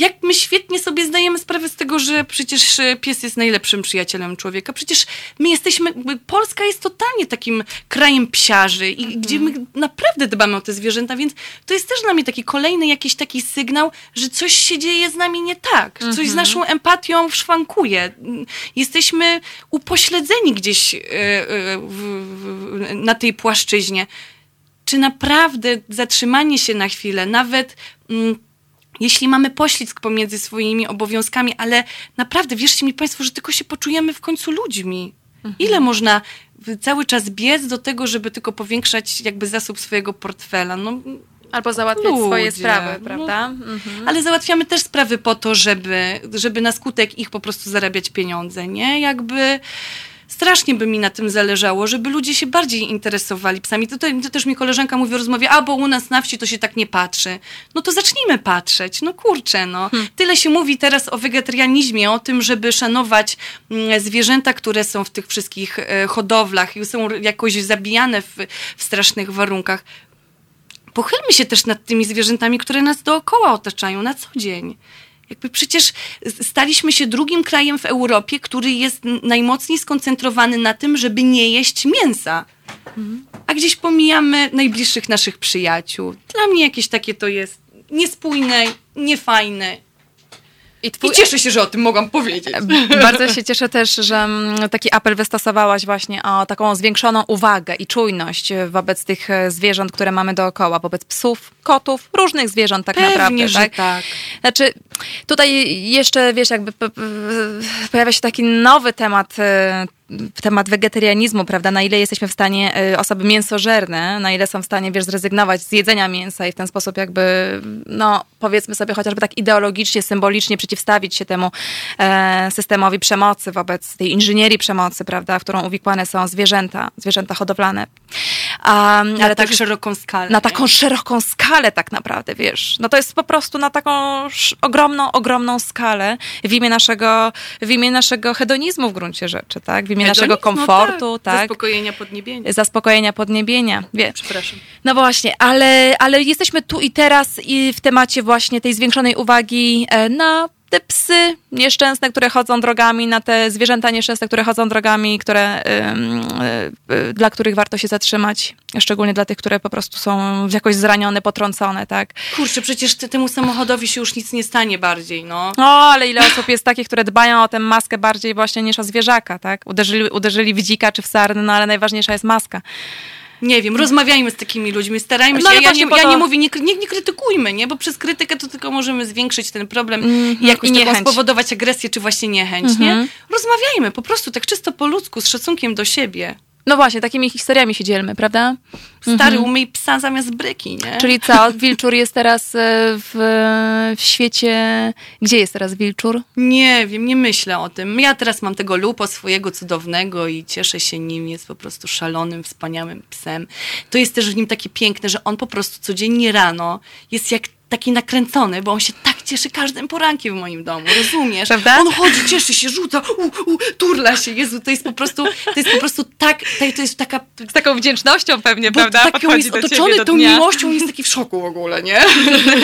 jak my świetnie sobie zdajemy sprawę z tego, że przecież e, pies jest najlepszym przyjacielem człowieka. Przecież my jesteśmy, Polska jest totalnie takim krajem psiarzy i gdzie my naprawdę dbamy o te zwierzęta, więc to jest też dla mnie taki kolejny jakiś taki sygnał, że coś się dzieje z nami nie tak, coś z naszą empatią szwankuje. Jesteśmy upośledzeni gdzieś e, e, na tej płaszczyźnie czy naprawdę zatrzymanie się na chwilę, nawet mm, jeśli mamy poślizg pomiędzy swoimi obowiązkami, ale naprawdę wierzcie mi Państwo, że tylko się poczujemy w końcu ludźmi. Ile można cały czas biec do tego, żeby tylko powiększać jakby zasób swojego portfela? No, Albo załatwiać swoje Ludzie, sprawy, no. prawda? Mhm. ale załatwiamy też sprawy po to, żeby, żeby na skutek ich po prostu zarabiać pieniądze, nie? Jakby strasznie by mi na tym zależało, żeby ludzie się bardziej interesowali psami. To, to, to też mi koleżanka mówi w rozmowie, a bo u nas na wsi to się tak nie patrzy. No to zacznijmy patrzeć. No kurczę, no. Tyle się mówi teraz o wegetarianizmie, o tym, żeby szanować mm, zwierzęta, które są w tych wszystkich e, hodowlach i są jakoś zabijane w, w strasznych warunkach pochylmy się też nad tymi zwierzętami, które nas dookoła otaczają na co dzień. Jakby przecież staliśmy się drugim krajem w Europie, który jest najmocniej skoncentrowany na tym, żeby nie jeść mięsa. A gdzieś pomijamy najbliższych naszych przyjaciół. Dla mnie jakieś takie to jest niespójne, niefajne. I twój I cieszę się, że o tym mogłam powiedzieć. Bardzo się cieszę też, że mm, taki apel wystosowałaś właśnie o taką zwiększoną uwagę i czujność wobec tych e, zwierząt, które mamy dookoła, wobec psów, kotów, różnych zwierząt tak Pewnie, naprawdę. że tak. Znaczy, tutaj jeszcze, wiesz, jakby pojawia się taki nowy temat, e, temat wegetarianizmu, prawda? Na ile jesteśmy w stanie, e, osoby mięsożerne, na ile są w stanie, wiesz, zrezygnować z jedzenia mięsa i w ten sposób jakby, no, powiedzmy sobie chociażby tak ideologicznie, symbolicznie przeciwstawić się temu e, systemowi przemocy wobec tej inżynierii przemocy, prawda, w którą uwikłane są zwierzęta, zwierzęta hodowlane. A, Ale ale tak też szeroką skalę. na taką szeroką skalę tak naprawdę, wiesz. No to jest po prostu na taką ogromną, ogromną skalę w imię naszego, w imię naszego hedonizmu w gruncie rzeczy, tak? W imię naszego Hedonizm, komfortu, no tak? Zaspokojenia podniebienia. Zaspokojenia podniebienia, wiesz. Przepraszam. No właśnie, ale, ale jesteśmy tu i teraz i w temacie właśnie tej zwiększonej uwagi e, na te psy nieszczęsne, które chodzą drogami, na te zwierzęta nieszczęsne, które chodzą drogami, które, y, y, dla których warto się zatrzymać. Szczególnie dla tych, które po prostu są jakoś zranione, potrącone, tak? Kurczę, przecież ty, temu samochodowi się już nic nie stanie bardziej, no. O, ale ile osób jest takich, które dbają o tę maskę bardziej właśnie niż o zwierzaka, tak? Uderzyli, uderzyli w dzika czy w sarny, no ale najważniejsza jest maska. Nie wiem, rozmawiajmy z takimi ludźmi, starajmy się. No ja, nie, po ja to- nie mówię, nie, nie, nie krytykujmy, nie? Bo przez krytykę to tylko możemy zwiększyć ten problem Mhm, i jakoś i taką spowodować agresję, czy właśnie niechęć, nie? Mhm. Rozmawiajmy po prostu tak czysto po ludzku, z szacunkiem do siebie. No właśnie, takimi historiami się dzielmy, prawda? Stary, umyj psa zamiast bryki, nie? Mhm. Czyli co, Wilczur jest teraz e, w, w świecie... Gdzie jest teraz Wilczur? Nie wiem, nie myślę o tym. Ja teraz mam tego lupo swojego cudownego i cieszę się nim. Jest po prostu szalonym, wspaniałym psem. To jest też w nim takie piękne, że on po prostu codziennie rano jest jak taki nakręcony, bo on się tak cieszy każdym porankiem w moim domu, rozumiesz? Prawda? On chodzi, cieszy się, rzuca, u, u, turla się. Jezu, to jest po prostu, to jest po prostu tak, to jest taka... Z taką wdzięcznością pewnie, prawda? taką Podchodzi jest otoczony tą miłością, jest taki w szoku w ogóle, nie?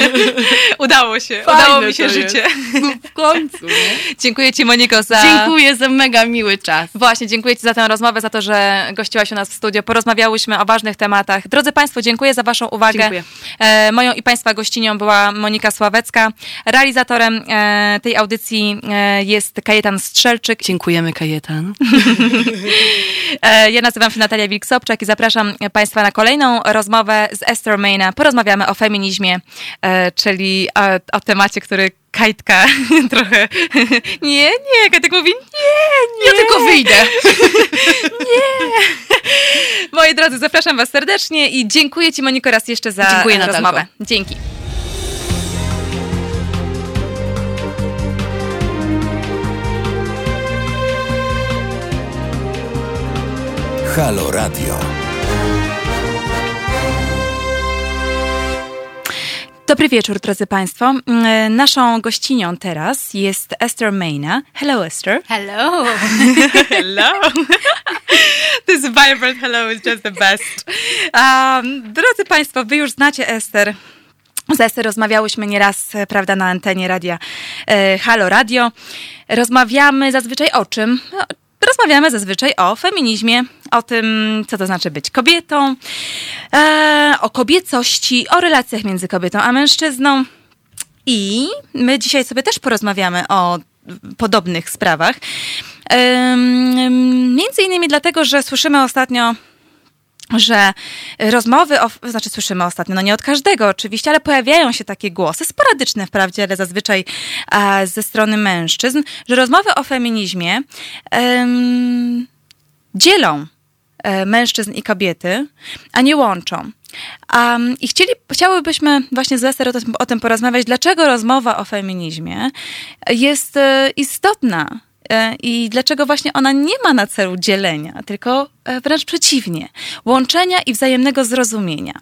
Udało się, Fajne udało mi się życie. No, w końcu, nie? Dziękuję Ci Moniko za... Dziękuję za mega miły czas. Właśnie, dziękuję Ci za tę rozmowę, za to, że gościłaś u nas w studio. Porozmawiałyśmy o ważnych tematach. Drodzy Państwo, dziękuję za Waszą uwagę. Dziękuję. E, moją i Państwa gościnią była Monika Sławecka. Realizatorem e, tej audycji e, jest Kajetan Strzelczyk. Dziękujemy, Kajetan. E, ja nazywam się Natalia Wilk-Sobczak i zapraszam Państwa na kolejną rozmowę z Esther Mayna. Porozmawiamy o feminizmie, czyli o, o temacie, który Kajtka trochę... Nie, nie, Kajtek mówi nie, nie. Ja tylko wyjdę. Moi drodzy, zapraszam Was serdecznie i dziękuję Ci Moniko raz jeszcze za Dziękuję, rozmowę. Dzięki. Halo Radio. Dobry wieczór, drodzy Państwo. Mm, Naszą gościnią teraz jest Esther Mayna. Hello, Esther. Hello. Hello. This vibrant hello is just the best. Um, drodzy Państwo, Wy już znacie Esther. Z Esther rozmawiałyśmy nieraz, e, prawda, na antenie radia e, Halo Radio. Rozmawiamy zazwyczaj o czym? Rozmawiamy zazwyczaj o feminizmie, o tym, co to znaczy być kobietą, e, o kobiecości, o relacjach między kobietą a mężczyzną. I my dzisiaj sobie też porozmawiamy o podobnych sprawach. Ym, Między innymi dlatego, że słyszymy ostatnio że rozmowy, o, znaczy słyszymy ostatnio, no nie od każdego oczywiście, ale pojawiają się takie głosy, sporadyczne wprawdzie, ale zazwyczaj ze strony mężczyzn, że rozmowy o feminizmie em, dzielą e, mężczyzn i kobiety, a nie łączą. Um, I chcieli, chciałybyśmy właśnie z Lester o, o tym porozmawiać, dlaczego rozmowa o feminizmie jest e, istotna i dlaczego właśnie ona nie ma na celu dzielenia, tylko e, wręcz przeciwnie, łączenia i wzajemnego zrozumienia.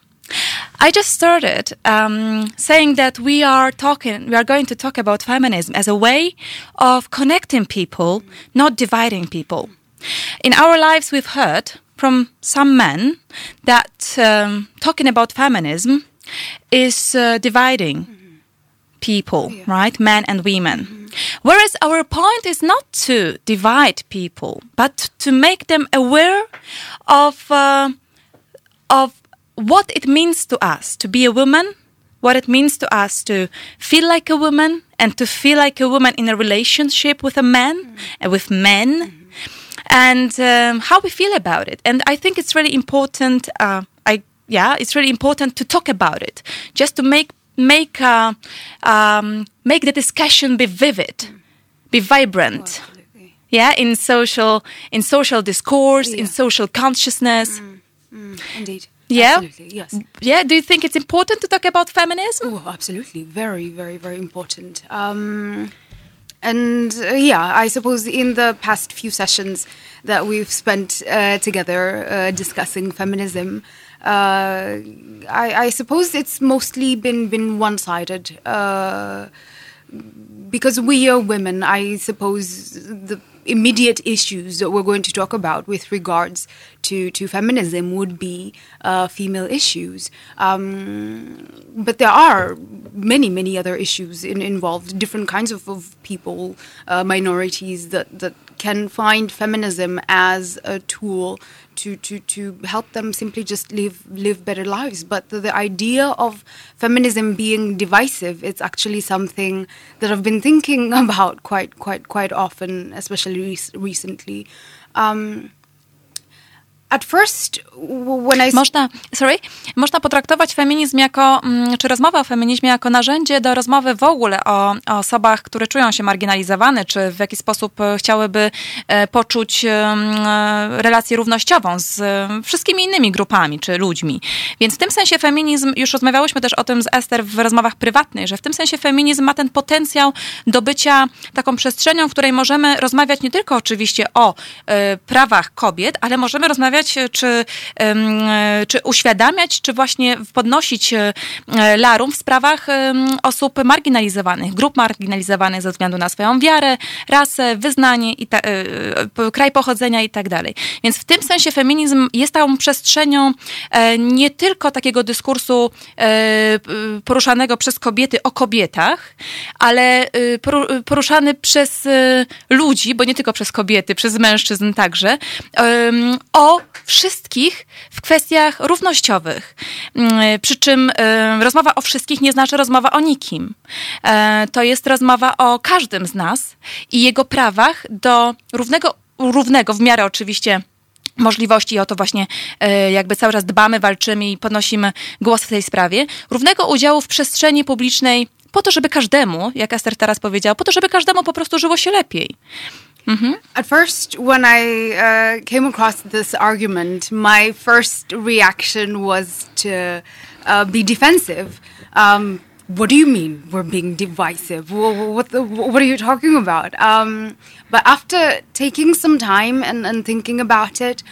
I just started um, saying that we are talking, we are going to talk about feminism as a way of connecting people, not dividing people. In our lives, we've heard from some men that um, talking about feminism is uh, dividing people, right? Men and women. Whereas our point is not to divide people, but to make them aware of uh, of what it means to us to be a woman, what it means to us to feel like a woman, and to feel like a woman in a relationship with a man and with men, and um, how we feel about it. And I think it's really important. Uh, I yeah, it's really important to talk about it, just to make make uh, um, make the discussion be vivid, be vibrant. Yeah, in social in social discourse, in social consciousness. Indeed. Yeah? Absolutely. Yes. Yeah, do you think it's important to talk about feminism? Oh, absolutely. Very, very, very important. Um, and uh, yeah, I suppose in the past few sessions that we've spent uh, together uh, discussing feminism, I, I suppose it's mostly been been one sided. Uh, because we are women, I suppose the immediate issues that we're going to talk about with regards to, to feminism would be uh, female issues. Um, but there are many, many other issues in, involved, different kinds of, of people, uh, minorities that, that can find feminism as a tool to, to, to help them simply just live live better lives. But the, the idea of feminism being divisive, it's actually something that I've been thinking about quite quite quite often, especially rec- recently. Um, Można, sorry, można potraktować feminizm jako, mm, czy rozmowę o feminizmie jako narzędzie do rozmowy w ogóle o, o osobach, które czują się marginalizowane, czy w jakiś sposób e, chciałyby e, poczuć e, relację równościową z wszystkimi innymi grupami, czy ludźmi. Więc w tym sensie feminizm, już rozmawiałyśmy też o tym z Ester w rozmowach prywatnych, że w tym sensie feminizm ma ten potencjał do bycia taką przestrzenią, w której możemy rozmawiać nie tylko oczywiście o prawach kobiet, ale możemy rozmawiać czy, czy uświadamiać, czy właśnie podnosić larum w sprawach osób marginalizowanych, grup marginalizowanych ze względu na swoją wiarę, rasę, wyznanie, i ta, kraj pochodzenia i tak dalej. Więc w tym sensie feminizm jest tą przestrzenią nie tylko takiego dyskursu poruszanego przez kobiety o kobietach, ale poruszany przez ludzi, bo nie tylko przez kobiety, przez mężczyzn także, o wszystkich w kwestiach równościowych. Mm, przy czym rozmowa o wszystkich nie znaczy rozmowa o nikim. E, to jest rozmowa o każdym z nas i jego prawach do równego, równego w miarę oczywiście możliwości i o to właśnie e, jakby cały czas dbamy, walczymy i podnosimy głos w tej sprawie, równego udziału w przestrzeni publicznej po to, żeby każdemu, jak Ester teraz powiedział, po to, żeby każdemu po prostu żyło się lepiej. Mm-hmm. At first, when I uh, came across this argument, my first reaction was to uh, be defensive. Um, what do you mean we're being divisive? What, what, the, what are you talking about? Um, but after taking some time and, and thinking about it,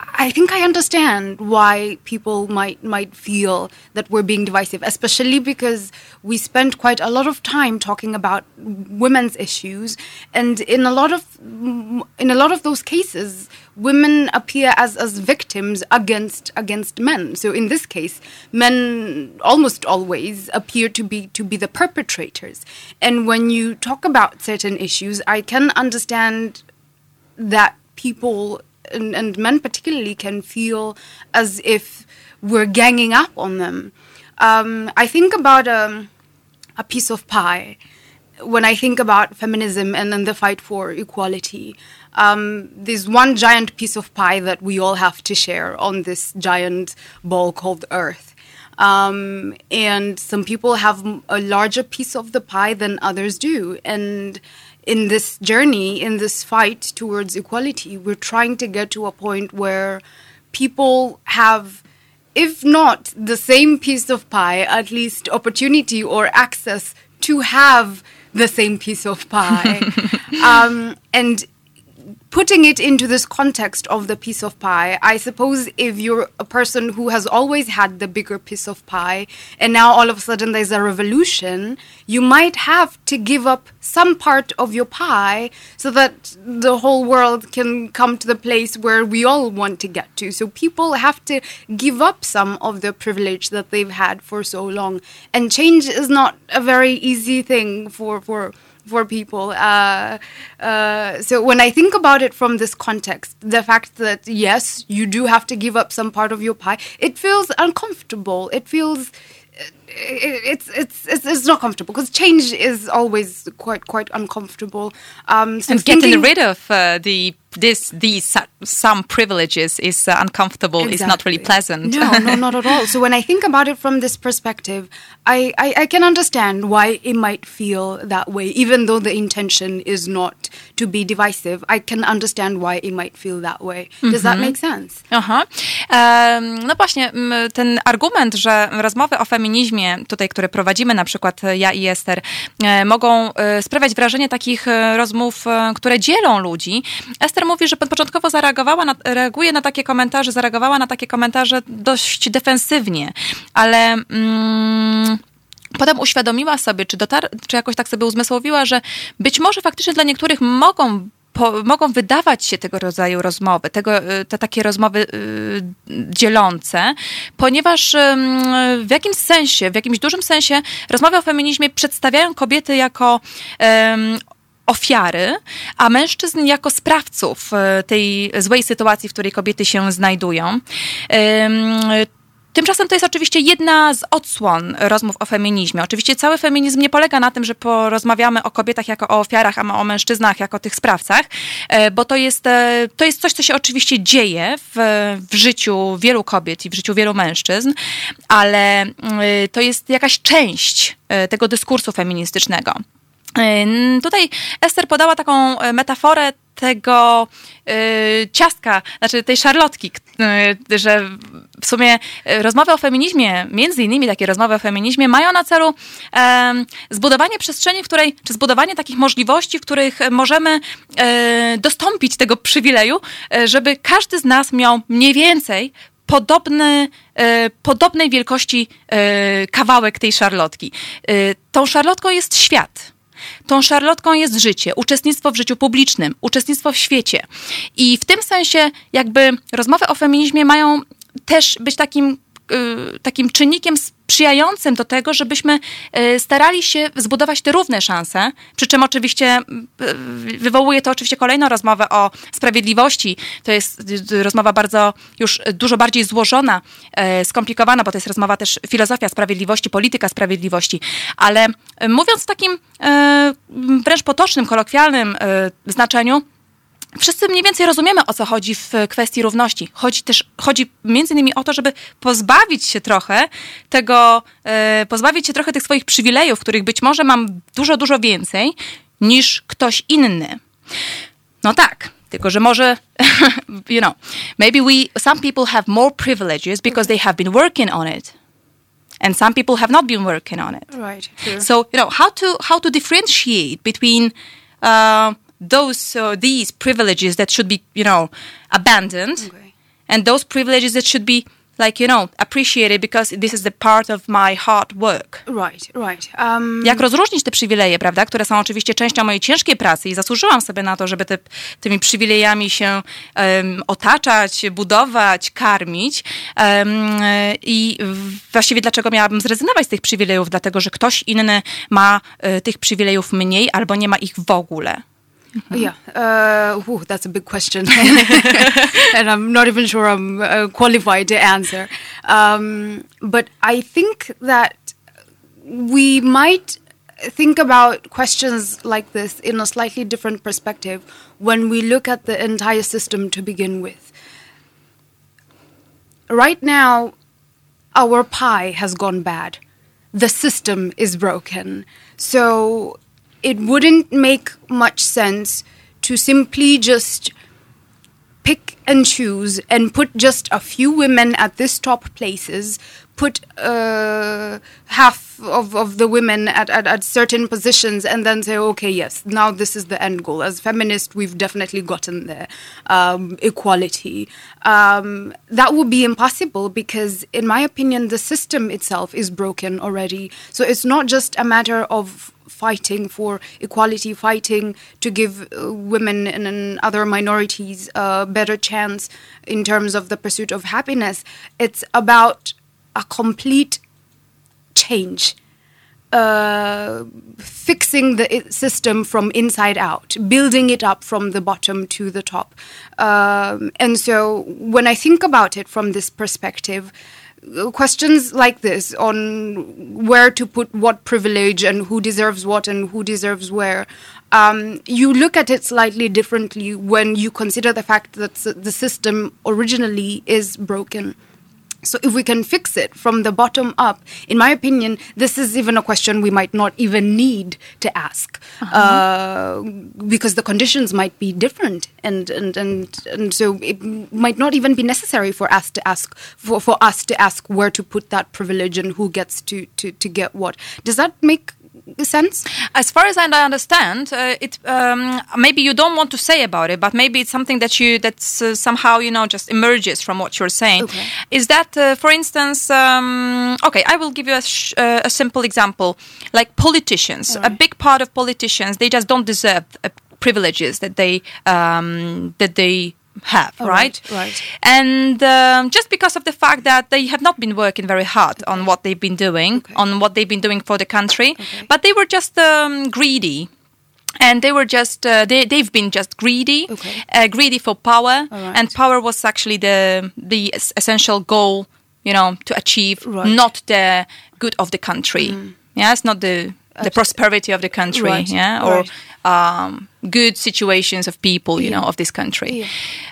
I think I understand why people might might feel that we're being divisive, especially because we spend quite a lot of time talking about women's issues, and in a lot of in a lot of those cases, women appear as as victims against against men. So in this case, men almost always appear to be to be the perpetrators. And when you talk about certain issues, I can understand that people and, and men particularly can feel as if we're ganging up on them. Um, I think about um, a piece of pie when I think about feminism and then the fight for equality. Um, there's one giant piece of pie that we all have to share on this giant ball called Earth. Um, and some people have a larger piece of the pie than others do. And in this journey, in this fight towards equality, we're trying to get to a point where people have, if not the same piece of pie, at least opportunity or access to have the same piece of pie. um, and putting it into this context of the piece of pie, I suppose if you're a person who has always had the bigger piece of pie and now all of a sudden there's a revolution, you might have to give up some part of your pie so that the whole world can come to the place where we all want to get to. So people have to give up some of the privilege that they've had for so long. And change is not a very easy thing for, for for people. Uh, uh, so when I think about it from this context, the fact that yes, you do have to give up some part of your pie, it feels uncomfortable. It feels it's it's it's, it's not comfortable because change is always quite quite uncomfortable. Um, so and getting rid of uh, the this these some privileges is uh, uncomfortable exactly. is not really pleasant no no not at all so when i think about it from this perspective I, I, I can understand why it might feel that way even though the intention is not to be divisive i can understand why it might feel that way does mm -hmm. that mhm. make sense aha um, no właśnie ten argument że rozmowy o feminizmie tutaj które prowadzimy na przykład ja i Ester e, mogą e, sprawiać wrażenie takich e, rozmów które dzielą ludzi. Ester mówi, że początkowo zareagowała na, reaguje na takie komentarze, zareagowała na takie komentarze dość defensywnie, ale... Mm, Potem uświadomiła sobie, czy, dotar- czy jakoś tak sobie uzmysłowiła, że być może faktycznie dla niektórych mogą po, mogą wydawać się tego rodzaju rozmowy, tego, y, te takie rozmowy y, dzielące, ponieważ y, w jakimś sensie, w jakimś dużym sensie rozmowy o feminizmie przedstawiają kobiety jako ofiary, a mężczyzn jako sprawców e, tej złej sytuacji, w której kobiety się znajdują. Tymczasem to jest oczywiście jedna z odsłon rozmów o feminizmie. Oczywiście cały feminizm nie polega na tym, że porozmawiamy o kobietach jako o ofiarach, a o mężczyznach jako o tych sprawcach, e, bo to jest, e, to jest coś, co się oczywiście dzieje w, w życiu wielu kobiet i w życiu wielu mężczyzn, ale to jest jakaś część tego dyskursu feministycznego. Tutaj Ester podała taką e, metaforę tego y, ciastka, znaczy tej szarlotki, y, że w sumie y, rozmowy o feminizmie, między innymi takie rozmowy o feminizmie, mają na celu zbudowanie przestrzeni, w której, czy zbudowanie takich możliwości, w których możemy e, dostąpić tego przywileju, e, żeby każdy z nas miał mniej więcej podobny, podobnej wielkości kawałek tej szarlotki. Tą szarlotką jest świat. Tą szarlotką jest życie, uczestnictwo w życiu publicznym, uczestnictwo w świecie. I w tym sensie jakby rozmowy o feminizmie mają też być takim, y, takim czynnikiem sprzyjającym do tego, żebyśmy y, starali się zbudować te równe szanse, przy czym oczywiście y, wywołuje to oczywiście kolejną rozmowę o sprawiedliwości. To jest rozmowa bardzo, już dużo bardziej złożona, e, skomplikowana, bo to jest rozmowa też filozofia sprawiedliwości, polityka sprawiedliwości. Ale mówiąc w takim e, wręcz potocznym, kolokwialnym e, znaczeniu, Wszyscy mniej więcej rozumiemy, o co chodzi w kwestii równości. Chodzi też chodzi między innymi o to, żeby pozbawić się trochę tego, e, pozbawić się trochę tych swoich przywilejów, których być może mam dużo, dużo więcej niż ktoś inny. No tak, tylko że może, you know, maybe we, some people have more privileges because they have been working on it. And some people have not been working on it. Right. Sure. So you know how to how to differentiate between uh, those uh, these privileges that should be you know abandoned Okay. and those privileges that should be like you know appreciated because this is the part of my hard work. right. Right. Um, Jak rozróżnić te przywileje, prawda, które są oczywiście częścią mojej ciężkiej pracy i zasłużyłam sobie na to, żeby te, tymi przywilejami się em, otaczać, budować, karmić. Em, I właściwie dlaczego miałabym zrezygnować z tych przywilejów? Dlatego, że ktoś inny ma e, tych przywilejów mniej albo nie ma ich w ogóle. Yeah, uh, that's a big question, and I'm not even sure I'm uh, qualified to answer. Um, but I think that we might think about questions like this in a slightly different perspective when we look at the entire system to begin with. Right now, our pie has gone bad. The system is broken. So it wouldn't make much sense to simply just pick and choose and put just a few women at this top places, put uh, half of, of the women at, at, at certain positions, and then say, okay, yes, now this is the end goal. As feminists, we've definitely gotten there. Um, equality. Um, that would be impossible because, in my opinion, the system itself is broken already. So it's not just a matter of fighting for equality, fighting to give uh, women and, and other minorities a better chance in terms of the pursuit of happiness. It's about a complete change. Uh, fixing the system from inside out, building it up from the bottom to the top. Um, and so when I think about it from this perspective, questions like this on where to put what privilege and who deserves what and who deserves where, um, you look at it slightly differently when you consider the fact that the system originally is broken. So if we can fix it from the bottom up, in my opinion, this is even a question we might not even need to ask uh, because the conditions might be different, and and and and so it might not even be necessary for us to ask for, for us to ask where to put that privilege and who gets to to to get what. Does that make sense? As far as I understand, uh, it um, maybe you don't want to say about it, but maybe it's something that you that's uh, somehow you know just emerges from what you're saying. Okay. Is that, uh, for instance, um, okay? I will give you a, sh- uh, a simple example, like politicians. A big part of politicians they just don't deserve uh, privileges that they um, that they have, Oh, right? right, right. And um, just because of the fact that they have not been working very hard on what they've been doing, Okay. on what they've been doing for the country, but they were just um, greedy. And they were just, uh, they, they've been just greedy, Okay. uh, greedy for power. Right. And power was actually the, the essential goal, you know, to achieve, Right. Mm. not the good of the country. Yeah, it's not the, the prosperity of the country, Right. yeah, or Right. um, good situations of people, you Yeah. know, of this country. Yeah.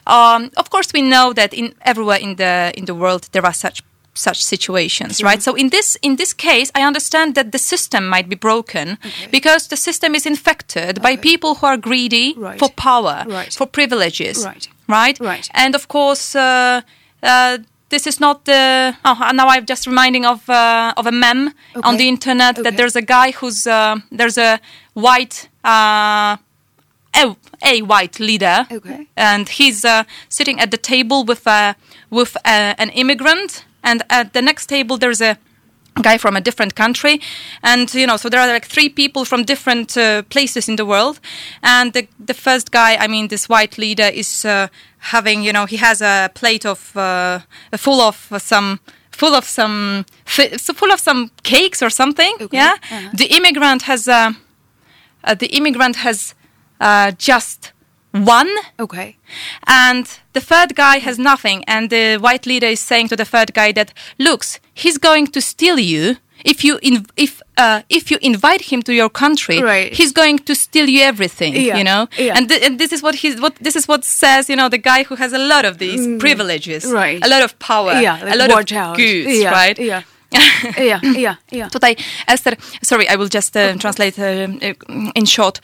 Um, of course, we know that in everywhere in the in the world there are such such situations right so in this in this case i understand that the system might be broken because the system is infected by people who are greedy Right. for power Right. for privileges Right. right Right. and of course uh, uh, this is not the oh now i'm just reminding of uh, of a meme on the internet that there's a guy who's uh, there's a white uh, a, a white leader. Okay. and he's uh, sitting at the table with uh, with uh, an immigrant. And at the next table there's a guy from a different country and you know so there are like three people from different uh, places in the world and the, the first guy i mean this white leader is uh, having you know he has a plate of uh, full of some full of some so full of some cakes or something Okay. yeah Uh-huh. the immigrant has uh, uh, the immigrant has uh, just one Okay. and the third guy has nothing and the white leader is saying to the third guy that looks he's going to steal you if you in, if uh, if you invite him to your country Right. he's going to steal you everything Yeah, you know yeah. and, th- and this is what he's what this is what says you know the guy who has a lot of these privileges Mm. Right. a lot of power Yeah. Like a lot of out. goods yeah, right Yeah. yeah. Yeah. Yeah. Tutaj Esther, sorry, I will just uh, translate uh, in short.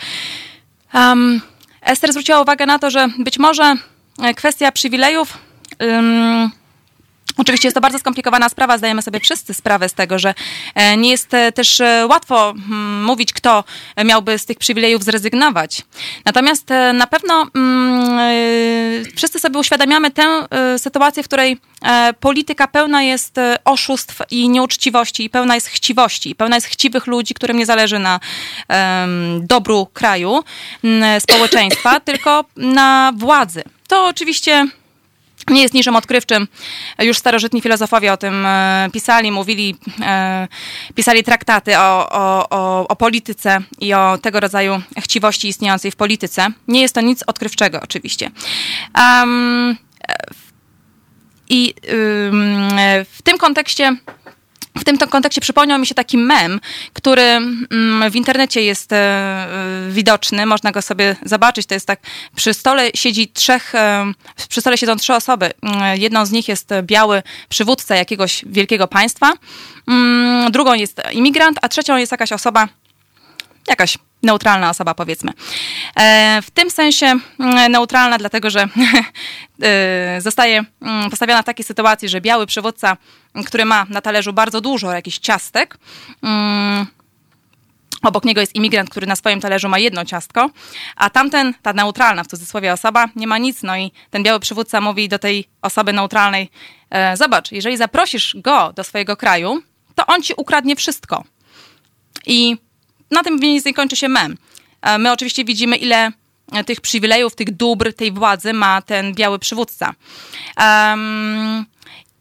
Um, Esther zwróciła uwagę na to, że być może kwestia przywilejów. Oczywiście jest to bardzo skomplikowana sprawa, zdajemy sobie wszyscy sprawę z tego, że e, nie jest e, też e, łatwo mm, mówić, kto miałby z tych przywilejów zrezygnować. Natomiast na pewno mm, wszyscy sobie uświadamiamy tę sytuację, w której polityka pełna jest oszustw i nieuczciwości, i pełna jest chciwości, pełna jest chciwych ludzi, którym nie zależy na dobru kraju, m, społeczeństwa, tylko na władzy. To oczywiście nie jest niczym odkrywczym. Już starożytni filozofowie o tym e, pisali, mówili, e, pisali traktaty o, o, o, polityce i o tego rodzaju chciwości istniejącej w polityce. Nie jest to nic odkrywczego, oczywiście. Um, I w tym kontekście w tym kontekście przypomniał mi się taki mem, który mm, w internecie jest e, e, widoczny, można go sobie zobaczyć. To jest tak, przy stole siedzi trzech, e, przy stole siedzą trzy osoby. Mm, Jedną z nich jest biały przywódca jakiegoś wielkiego państwa, mm, drugą jest imigrant, a trzecią jest jakaś osoba, jakaś neutralna osoba, powiedzmy. E, w tym sensie mm, neutralna, dlatego że e, zostaje mm, postawiona w takiej sytuacji, że biały przywódca, m, który ma na talerzu bardzo dużo jakichś ciastek, mm, Obok niego jest imigrant, który na swoim talerzu ma jedno ciastko, a tamten, ta neutralna w cudzysłowie osoba, nie ma nic. No i ten biały przywódca mówi do tej osoby neutralnej: e, Zobacz, jeżeli zaprosisz go do swojego kraju, to on ci ukradnie wszystko. I na tym mniej więcej kończy się mem. E, My oczywiście widzimy, ile e, tych przywilejów, tych dóbr, tej władzy ma ten biały przywódca. Um,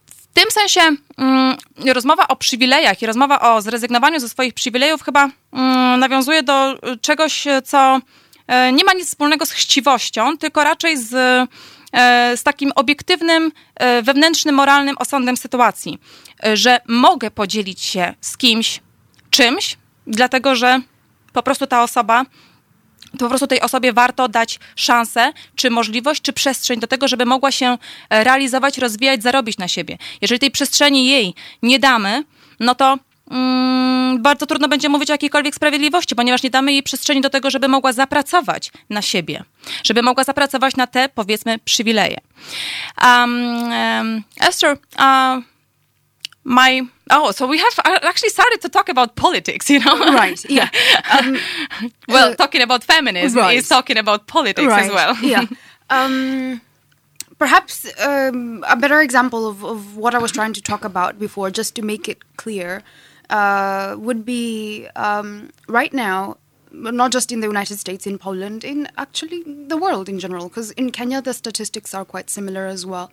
w tym sensie mm, rozmowa o przywilejach i rozmowa o zrezygnowaniu ze swoich przywilejów chyba mm, nawiązuje do czegoś, co e, nie ma nic wspólnego z chciwością, tylko raczej z, z takim obiektywnym, wewnętrznym, moralnym osądem sytuacji, że mogę podzielić się z kimś czymś, dlatego że po prostu ta osoba to po prostu tej osobie warto dać szansę, czy możliwość, czy przestrzeń do tego, żeby mogła się e, realizować, rozwijać, zarobić na siebie. Jeżeli tej przestrzeni jej nie damy, no to mm, bardzo trudno będzie mówić o jakiejkolwiek sprawiedliwości, ponieważ nie damy jej przestrzeni do tego, żeby mogła zapracować na siebie, żeby mogła zapracować na te, powiedzmy, przywileje. Um, um, Esther, uh, my oh, so we have actually started to talk about politics, you know? Right, yeah. Um, well, uh, talking about feminism right. is talking about politics as well. yeah. Um, perhaps um, a better example of, of what I was trying to talk about before, just to make it clear, uh, would be um, right now, not just in the United States, in Poland, in actually the world in general, because in Kenya the statistics are quite similar as well.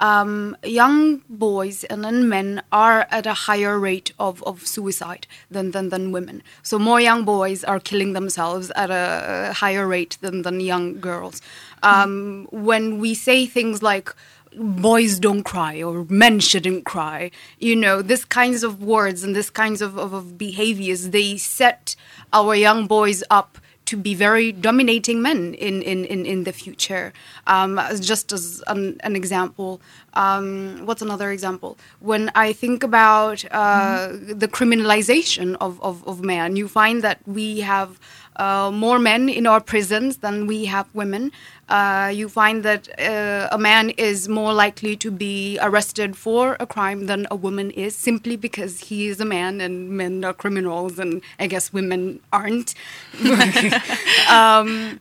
Um, young boys and then men are at a higher rate of, of suicide than, than, than women. So more young boys are killing themselves at a higher rate than, than young girls. Um, when we say things like boys don't cry or men shouldn't cry, you know, this kinds of words and this kinds of, of, of behaviors, they set our young boys up to be very dominating men in, in, in, in the future. Um, just as an, an example, um, what's another example? When I think about uh, the criminalization of, of, of men, you find that we have uh, more men in our prisons than we have women. Uh, you find that uh, a man is more likely to be arrested for a crime than a woman is simply because he is a man and men are criminals and I guess women aren't. um,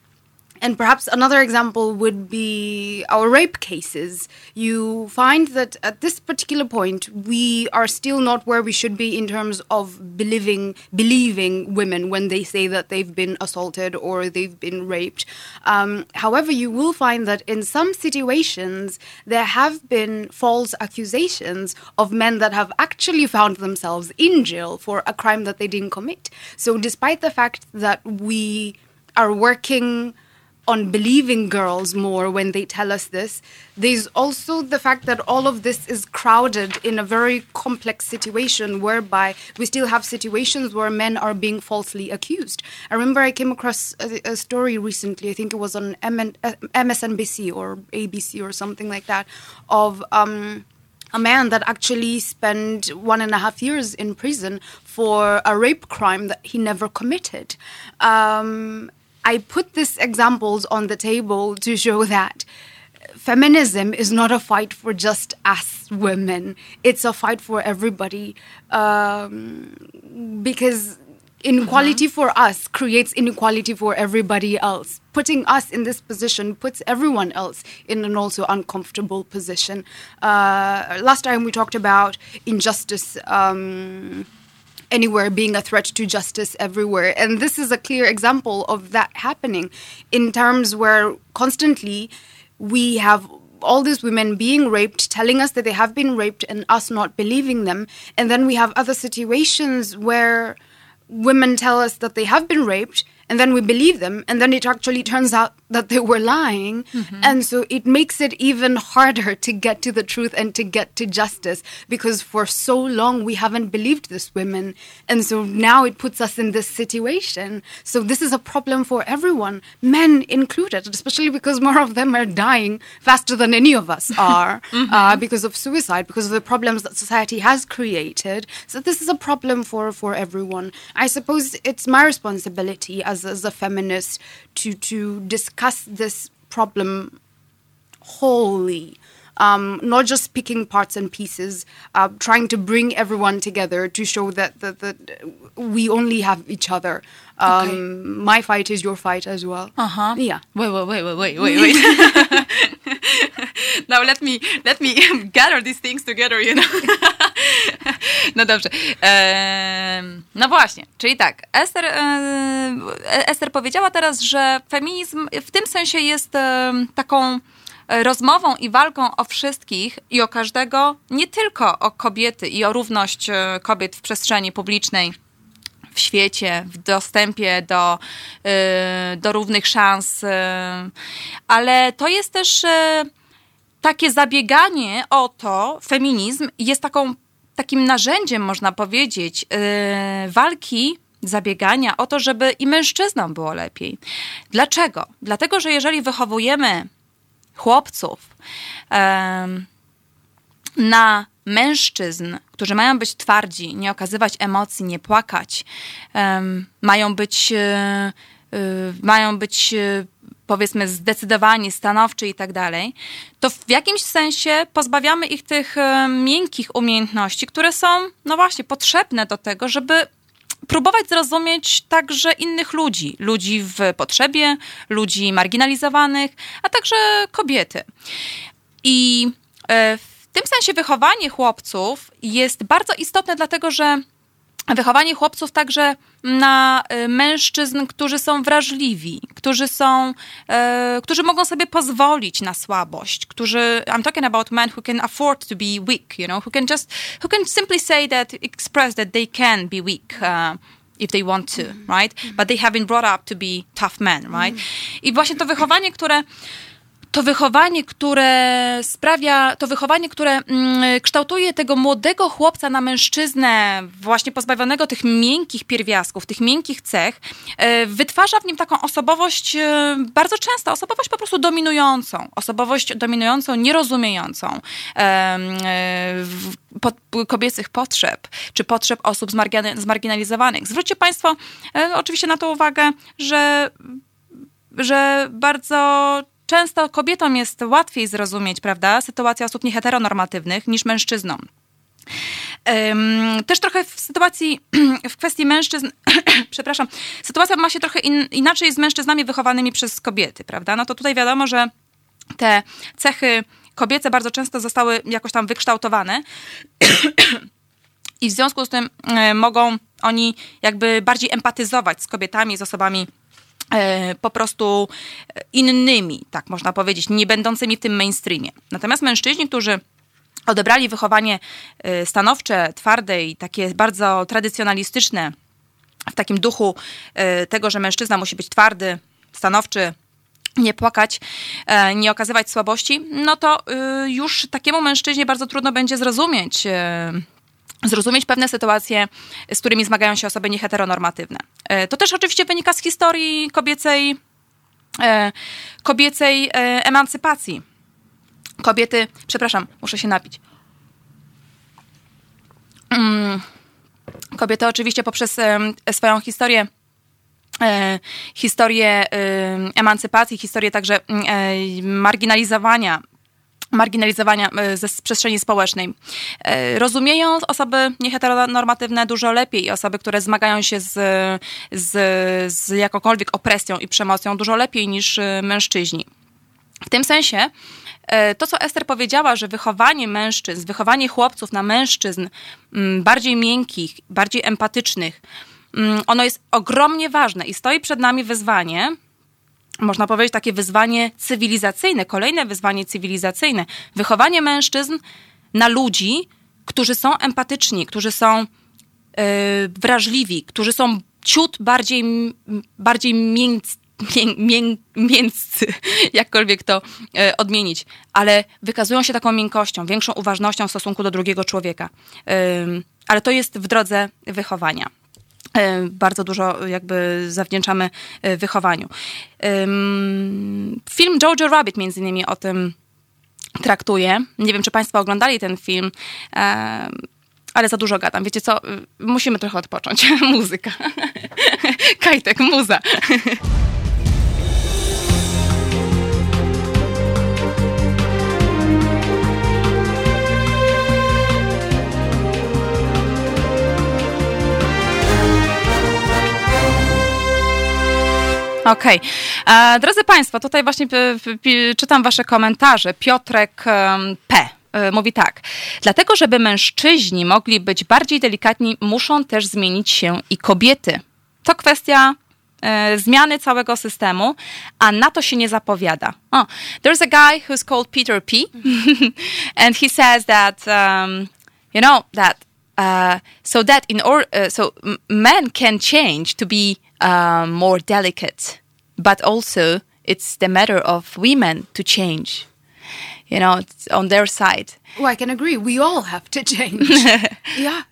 and perhaps another example would be our rape cases. You find that at this particular point, we are still not where we should be in terms of believing believing women when they say that they've been assaulted or they've been raped. Um, however, you will find that in some situations there have been false accusations of men that have actually found themselves in jail for a crime that they didn't commit. So, despite the fact that we are working on believing girls more when they tell us this. There's also the fact that all of this is crowded in a very complex situation whereby we still have situations where men are being falsely accused. I remember I came across a, a story recently, I think it was on MN, uh, MSNBC or ABC or something like that, of. Um, a man that actually spent one and a half years in prison for a rape crime that he never committed. Um, I put these examples on the table to show that feminism is not a fight for just us women. It's a fight for everybody um, because inequality for us creates inequality for everybody else. Putting us in this position puts everyone else in an also uncomfortable position. Uh, last time we talked about injustice. Um, anywhere being a threat to justice everywhere. And this is a clear example of that happening in terms where constantly we have all these women being raped, telling us that they have been raped, and us not believing them. And then we have other situations where women tell us that they have been raped, and then we believe them, and then it actually turns out that they were lying. Mm-hmm. And so it makes it even harder to get to the truth and to get to justice because for so long we haven't believed these women. And so now it puts us in this situation. So this is a problem for everyone, men included, especially because more of them are dying faster than any of us are mm-hmm. uh, because of suicide, because of the problems that society has created. So this is a problem for, for everyone. I suppose it's my responsibility as, as a feminist to, to discuss this problem wholly. Um, not just picking parts and pieces, uh, trying to bring everyone together to show that, that, that we only have each other. Um, okay. My fight is your fight as well. Uh huh. Yeah. Wait, wait, wait, wait, wait, wait, wait. now let me let me gather these things together, you know. no dobrze. no właśnie, czyli tak. Esther, Esther powiedziała teraz, że feminizm w tym sensie jest taką rozmową i walką o wszystkich i o każdego, nie tylko o kobiety i o równość e, kobiet w przestrzeni publicznej w świecie, w dostępie do, e, do równych szans, e, ale to jest też takie zabieganie o to, feminizm jest taką, takim narzędziem, można powiedzieć, walki zabiegania o to, żeby i mężczyznom było lepiej. Dlaczego? Dlatego, że jeżeli wychowujemy chłopców na mężczyzn, którzy mają być twardzi, nie okazywać emocji, nie płakać, mają być, e, mają być e, powiedzmy zdecydowani, stanowczy i tak dalej, to w jakimś sensie pozbawiamy ich tych miękkich umiejętności, które są, no właśnie, potrzebne do tego, żeby próbować zrozumieć także innych ludzi, ludzi w potrzebie, ludzi marginalizowanych, a także kobiety. I tym sensie wychowanie chłopców jest bardzo istotne, dlatego że wychowanie chłopców także na e, mężczyzn, którzy są wrażliwi, którzy są, e, którzy mogą sobie pozwolić na słabość, którzy, I'm talking about men who can afford to be weak, you know, who can just, who can simply say that, express that they can be weak. Uh, if they want to, mm -hmm. right? But they have been brought up to be tough men, right? Mm -hmm. I właśnie to wychowanie, które to wychowanie, które sprawia, to wychowanie, które mm, kształtuje tego młodego chłopca na mężczyznę, właśnie pozbawionego tych miękkich pierwiastków, tych miękkich cech, e, wytwarza w nim taką osobowość, e, bardzo często osobowość po prostu dominującą, osobowość dominującą, nierozumiejącą e, kobiecych potrzeb, czy potrzeb osób zmargina- zmarginalizowanych. Zwróćcie Państwo oczywiście na to uwagę, że że bardzo często kobietom jest łatwiej zrozumieć, prawda, sytuację osób nieheteronormatywnych niż mężczyznom. Też trochę w sytuacji, w kwestii mężczyzn, przepraszam, sytuacja ma się trochę in, inaczej z mężczyznami wychowanymi przez kobiety, prawda? No to tutaj wiadomo, że te cechy kobiece bardzo często zostały jakoś tam wykształtowane i w związku z tym e, mogą oni jakby bardziej empatyzować z kobietami, z osobami po prostu innymi, tak można powiedzieć, nie będącymi w tym mainstreamie. Natomiast mężczyźni, którzy odebrali wychowanie e, stanowcze, twarde i takie bardzo tradycjonalistyczne, w takim duchu e, tego, że mężczyzna musi być twardy, stanowczy, nie płakać, e, nie okazywać słabości, no to e, już takiemu mężczyźnie bardzo trudno będzie zrozumieć e, zrozumieć pewne sytuacje, z którymi zmagają się osoby nieheteronormatywne. E, To też oczywiście wynika z historii kobiecej, e, kobiecej e, emancypacji. Kobiety, przepraszam, muszę się napić. Mm, Kobiety oczywiście poprzez swoją historię historię emancypacji, historię także mm, marginalizowania marginalizowania e, ze przestrzeni społecznej. E, Rozumieją osoby nieheteronormatywne dużo lepiej i osoby, które zmagają się z, z, z jakąkolwiek opresją i przemocą dużo lepiej niż e, mężczyźni. W tym sensie to, co Ester powiedziała, że wychowanie mężczyzn, wychowanie chłopców na mężczyzn mm, bardziej miękkich, bardziej empatycznych, mm, ono jest ogromnie ważne i stoi przed nami wyzwanie, można powiedzieć, takie wyzwanie cywilizacyjne, kolejne wyzwanie cywilizacyjne. Wychowanie mężczyzn na ludzi, którzy są empatyczni, którzy są e, wrażliwi, którzy są ciut bardziej, bardziej mięc, mię, mię, mięccy, jakkolwiek to e, odmienić, ale wykazują się taką miękkością, większą uważnością w stosunku do drugiego człowieka. Ym, ale to jest w drodze wychowania. E, Bardzo dużo jakby zawdzięczamy e, wychowaniu. Film Jojo Rabbit między innymi o tym traktuje. Nie wiem, czy Państwo oglądali ten film, em, ale za dużo gadam. Wiecie co? Musimy trochę odpocząć. Muzyka. Kajtek, muza. Okej. E, Drodzy Państwo, tutaj właśnie p- czytam Wasze komentarze. Piotrek P. e, Mówi tak. Dlatego, żeby mężczyźni mogli być bardziej delikatni, muszą też zmienić się i kobiety. To kwestia e, zmiany całego systemu, a na to się nie zapowiada. Oh, there's a guy who's called Peter P. and he says that, um, you know, that uh, so that in or uh, so men can change to be um, more delicate, but also it's the matter of women to change. You know, it's on their side. Oh, I can agree. We all have to change. yeah.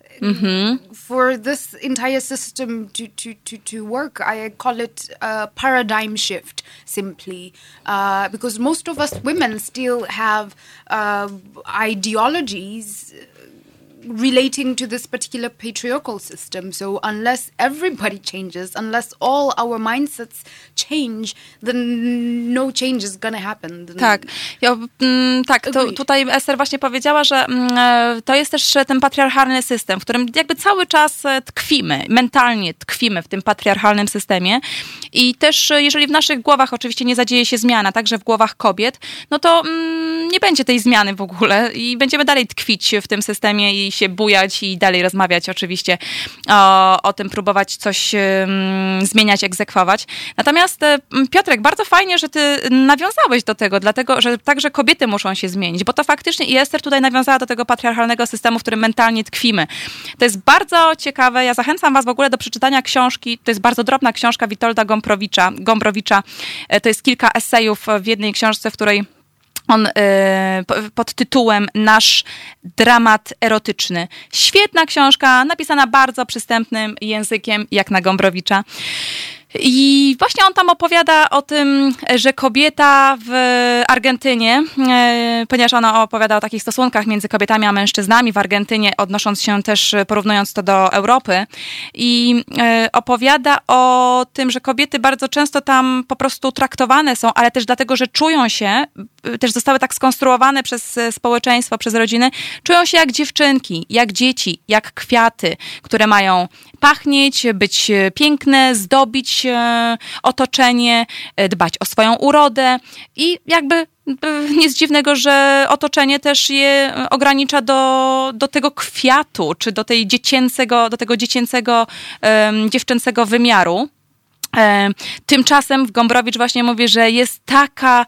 For this entire system to, to, to, to work, I call it a paradigm shift simply. Uh, because most of us women still have uh, ideologies relating to this particular patriarchal system. So unless everybody changes, unless all our mindsets change, then no change is gonna happen. Then- Tak, ja, mm, tak to, tutaj Ester właśnie powiedziała, że mm, e, to jest też ten patriarchalny system, w którym jakby cały czas e, tkwimy, mentalnie tkwimy w tym patriarchalnym systemie i też e, jeżeli w naszych głowach oczywiście nie zadzieje się zmiana, także w głowach kobiet, no to mm, nie będzie tej zmiany w ogóle i będziemy dalej tkwić w tym systemie i się bujać i dalej rozmawiać oczywiście o, o tym, próbować coś mm, zmieniać, egzekwować. Natomiast e, Piotrek, bardzo fajnie, że ty nawiązałeś do tego, dlatego, że także kobiety muszą się zmienić, bo to faktycznie i Ester tutaj nawiązała do tego patriarchalnego systemu, w którym mentalnie tkwimy. To jest bardzo ciekawe. Ja zachęcam was w ogóle do przeczytania książki. To jest bardzo drobna książka Witolda Gombrowicza. Gombrowicza. E, To jest kilka esejów w jednej książce, w której on po- pod tytułem Nasz dramat erotyczny. Świetna książka, napisana bardzo przystępnym językiem, jak na Gombrowicza. I właśnie on tam opowiada o tym, że kobieta w Argentynie, e, ponieważ ona opowiada o takich stosunkach między kobietami a mężczyznami w Argentynie, odnosząc się też, e, porównując to do Europy, i opowiada o tym, że kobiety bardzo często tam po prostu traktowane są, ale też dlatego, że czują się, też zostały tak skonstruowane przez e, społeczeństwo, przez rodziny, czują się jak dziewczynki, jak dzieci, jak kwiaty, które mają pachnieć, być e, piękne, zdobić e, otoczenie, dbać o swoją urodę i jakby nic dziwnego, że otoczenie też je ogranicza do, do tego kwiatu, czy do tej dziecięcego, do tego dziecięcego, em, dziewczęcego wymiaru. E, Tymczasem w Gombrowicz właśnie mówi, że jest taka,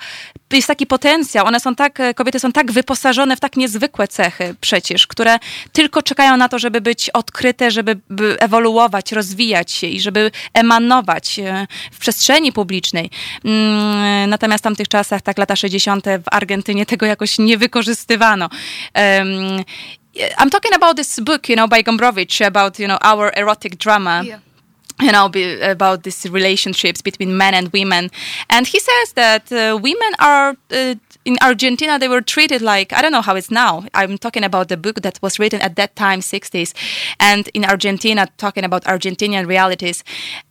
jest taki potencjał, one są tak, e, kobiety są tak wyposażone w tak niezwykłe cechy przecież, które tylko czekają na to, żeby być odkryte, żeby by ewoluować, rozwijać się i żeby emanować e, w przestrzeni publicznej. Mm, Natomiast w tamtych czasach, tak lata 60. w Argentynie tego jakoś nie wykorzystywano. I'm talking about this book, you know, by Gombrowicz about, you know, our erotic drama Yeah. You know be, about these relationships between men and women. And he says that uh, women are uh, in argentina they were treated like i don't know how it's now. I'm talking about the book that was written at that time 60s and in argentina talking about argentinian realities.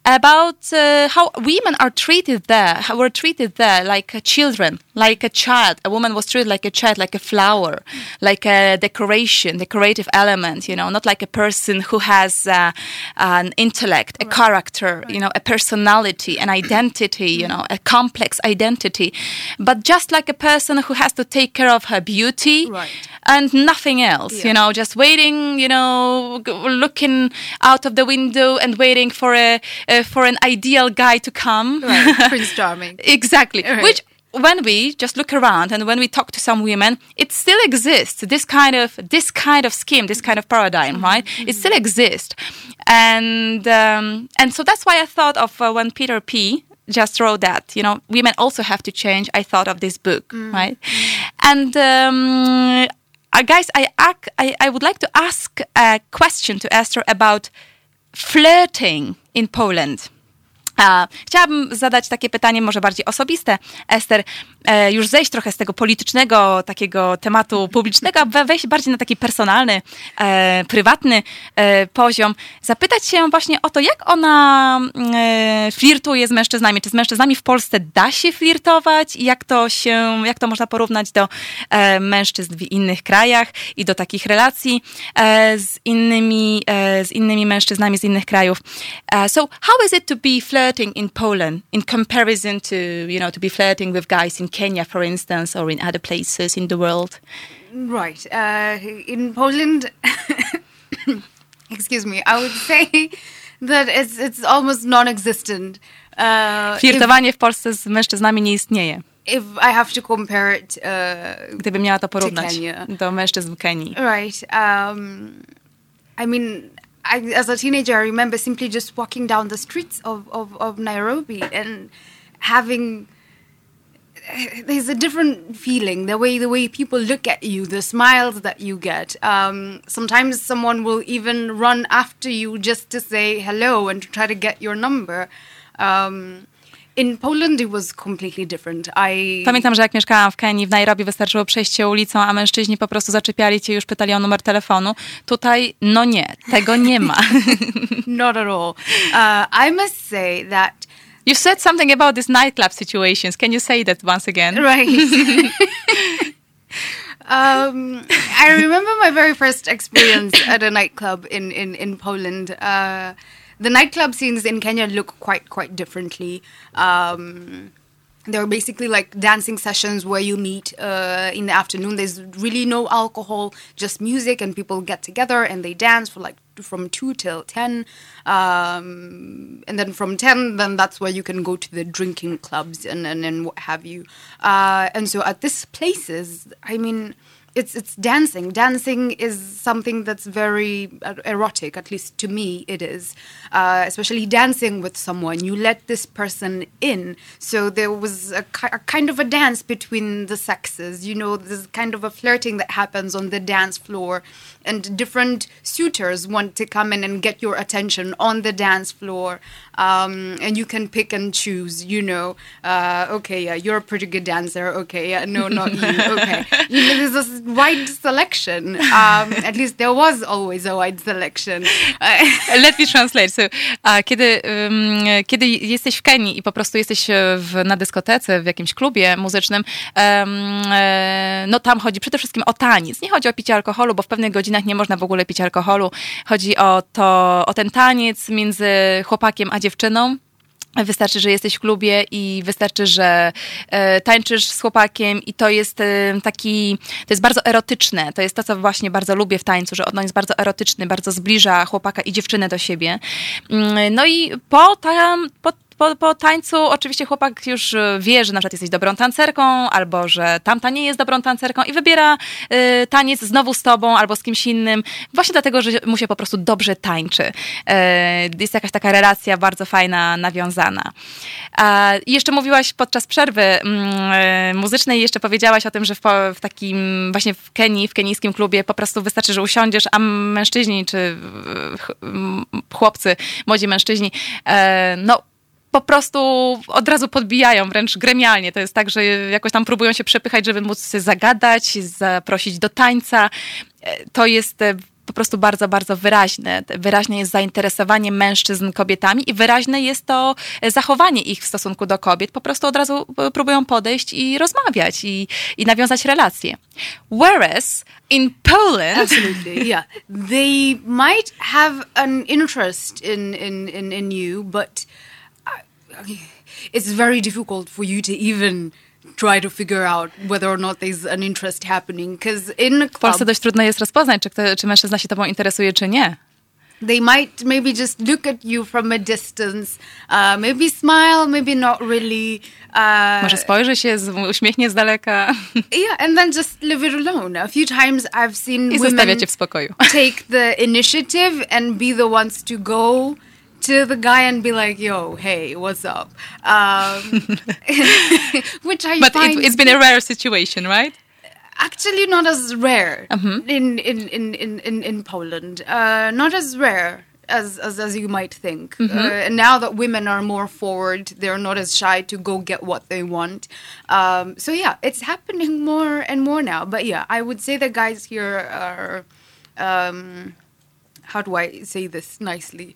About uh, how women are treated there how were treated there like children like a child. A woman was treated like a child like a flower like a decoration decorative element you know not like a person who has uh, an intellect a character you know a personality an identity you know a complex identity. But just like a person who has to take care of her beauty Right. and nothing else you know just waiting you know looking out of the window and waiting for a uh, for an ideal guy to come. Right, Prince Charming. exactly. Which when we just look around and when we talk to some women it still exists this kind of this kind of scheme this kind of paradigm right? It still exists. And um, and so that's why i thought of uh, when peter p just wrote that you know women also have to change i thought of this book right? And um, uh, guys I, ac- I i would like to ask a question to esther about flirting in poland a, chciałabym zadać takie pytanie, może bardziej osobiste. Ester, e, już zejść trochę z tego politycznego, takiego tematu publicznego, a we- wejść bardziej na taki personalny, e, prywatny e, poziom. Zapytać się właśnie o to, jak ona e, flirtuje z mężczyznami. Czy z mężczyznami w Polsce da się flirtować? I jak to się, jak to można porównać do e, mężczyzn w innych krajach i do takich relacji e, z innymi, z innymi mężczyznami z innych krajów. Uh, so how is it to be flirting in Poland in comparison to, you know, to be flirting with guys in Kenya, for instance, or in other places in the world? Right. Uh, in Poland, excuse me, I would say that it's it's almost non-existent. Uh, if, Flirtowanie w Polsce z mężczyznami nie istnieje. if I have to compare it, uh, Gdybym miała to porównać Kenya. do mężczyzn w Kenii. right? Um, I mean, I, as a teenager, I remember simply just walking down the streets of, of, of Nairobi and having there's a different feeling the way the way people look at you the smiles that you get. Um, sometimes someone will even run after you just to say hello and to try to get your number. Um, in poland it was completely different i Pamiętam, że jak mieszkałam w Kenii, w Nairobi wystarczyło przejść się ulicą, a mężczyźni po prostu zaczepiali cię i już pytali o numer telefonu. Tutaj, no nie, tego nie ma. not at all uh, i must say that You said something about these nightclub situations. Can you say that once again? Right. um, I remember my very first experience at a nightclub in in in Poland. Uh, the nightclub scenes in Kenya look quite quite differently. Um, there are basically like dancing sessions where you meet uh, in the afternoon. There's really no alcohol, just music, and people get together and they dance for like from two till ten, um, and then from ten, then that's where you can go to the drinking clubs and and, and what have you. Uh, and so at these places, I mean, it's it's dancing. Dancing is something that's very uh, erotic, at least to me, it is. Uh, especially dancing with someone, you let this person in. So there was a, a kind of a dance between the sexes. You know, there's kind of a flirting that happens on the dance floor, and different suitors want to come in and get your attention on the dance floor. Um, and you can pick and choose. You know, uh, okay, yeah, you're a pretty good dancer. Okay, yeah, no, not you. Okay, you know, there's this wide selection. Um, at least there was always a wide selection. Let me translate. So, a kiedy, um, kiedy jesteś w Kenii i po prostu jesteś w, na dyskotece, w jakimś klubie muzycznym, um, no tam chodzi przede wszystkim o taniec. Nie chodzi o picie alkoholu, bo w pewnych godzinach nie można w ogóle pić alkoholu. Chodzi o to, o ten taniec między chłopakiem a dziewczyną. Wystarczy, że jesteś w klubie i wystarczy, że e, tańczysz z chłopakiem i to jest e, taki, to jest bardzo erotyczne. To jest to, co właśnie bardzo lubię w tańcu, że on jest bardzo erotyczny, bardzo zbliża chłopaka i dziewczynę do siebie. Mm, no i po, tam, po po, po tańcu oczywiście chłopak już e, wie, że na przykład jesteś dobrą tancerką, albo że tamta nie jest dobrą tancerką i wybiera y, taniec znowu z tobą albo z kimś innym, właśnie dlatego, że mu się po prostu dobrze tańczy. Y, jest jakaś taka relacja bardzo fajna, nawiązana. I jeszcze mówiłaś podczas przerwy y, muzycznej, jeszcze powiedziałaś o tym, że w, w, takim właśnie w Kenii, w kenijskim klubie po prostu wystarczy, że usiądziesz, a mężczyźni czy chłopcy, młodzi mężczyźni, no po prostu od razu podbijają, wręcz gremialnie. To jest tak, że jakoś tam próbują się przepychać, żeby móc zagadać, zaprosić do tańca. To jest e, po prostu bardzo, bardzo wyraźne. Wyraźne jest zainteresowanie mężczyzn kobietami i wyraźne jest to zachowanie ich w stosunku do kobiet. Po prostu od razu e, próbują podejść i rozmawiać i, i nawiązać relacje. Whereas in Poland... Absolutely, yeah. They might have an interest in, in, in, in you, but it's very difficult for you to even try to figure out whether or not there's an interest happening because in a club, w Polsce dość trudno jest rozpoznać, czy, kto, czy mężczyzna się tobą interesuje, czy nie. They might maybe just look at you from a distance, uh, maybe smile, maybe not really. Uh, Może spojrzy się, uśmiechnie z daleka. Yeah, and then just leave it alone. A few times I've seen I women w spokoju. take the initiative and be the ones to go to the guy and be like, "Yo, hey, what's up?" Um, which I but find it, has been a rare situation, right? Actually, not as rare mm-hmm. in, in, in, in, in Poland. Uh, not as rare as, as, as you might think. Mm-hmm. Uh, and now that women are more forward, they're not as shy to go get what they want. Um, so yeah, it's happening more and more now. But yeah, I would say the guys here are. Um, how do I say this nicely?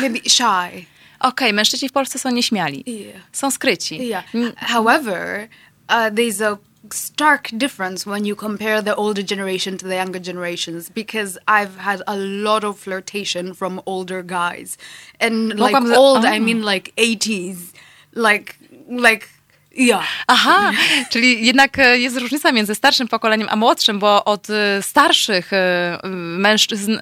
Maybe shy. Okej, okay, mężczyźni w Polsce są nieśmiali. Yeah. Są skryci. Yeah. However, uh, there's a stark difference when you compare the older generation to the younger generations because I've had a lot of flirtation from older guys. And like old, oh. I mean like 80s. Like, like ja. Aha, czyli jednak e, jest różnica między starszym pokoleniem a młodszym, bo od e, starszych e, mężczyzn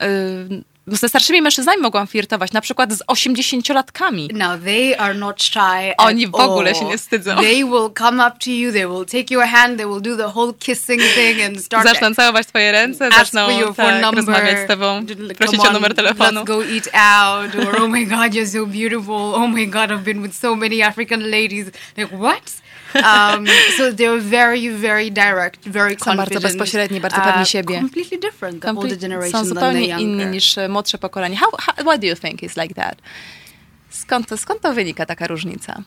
ze starszymi mężczyznami mogłam flirtować, na przykład z 80-latkami. Now they are not shy Oni w ogóle się nie wstydzą. They will come up to you, they will take your hand, they will do the whole kissing thing and start Zaczną całować twoje ręce, zaczną tak, number, rozmawiać z tobą, prosić o numer telefonu. Let's go eat out, or oh my god, you're so beautiful, oh my god, I've been with so many African ladies. Like, what? Um, so they're very, very direct, very Są bardzo bezpośredni, bardzo pewni uh, siebie. Completely different, the older generation Są zupełnie inni niż młodsze pokolenie. How, how, why do you think it's like that? Skąd to, skąd to wynika taka różnica?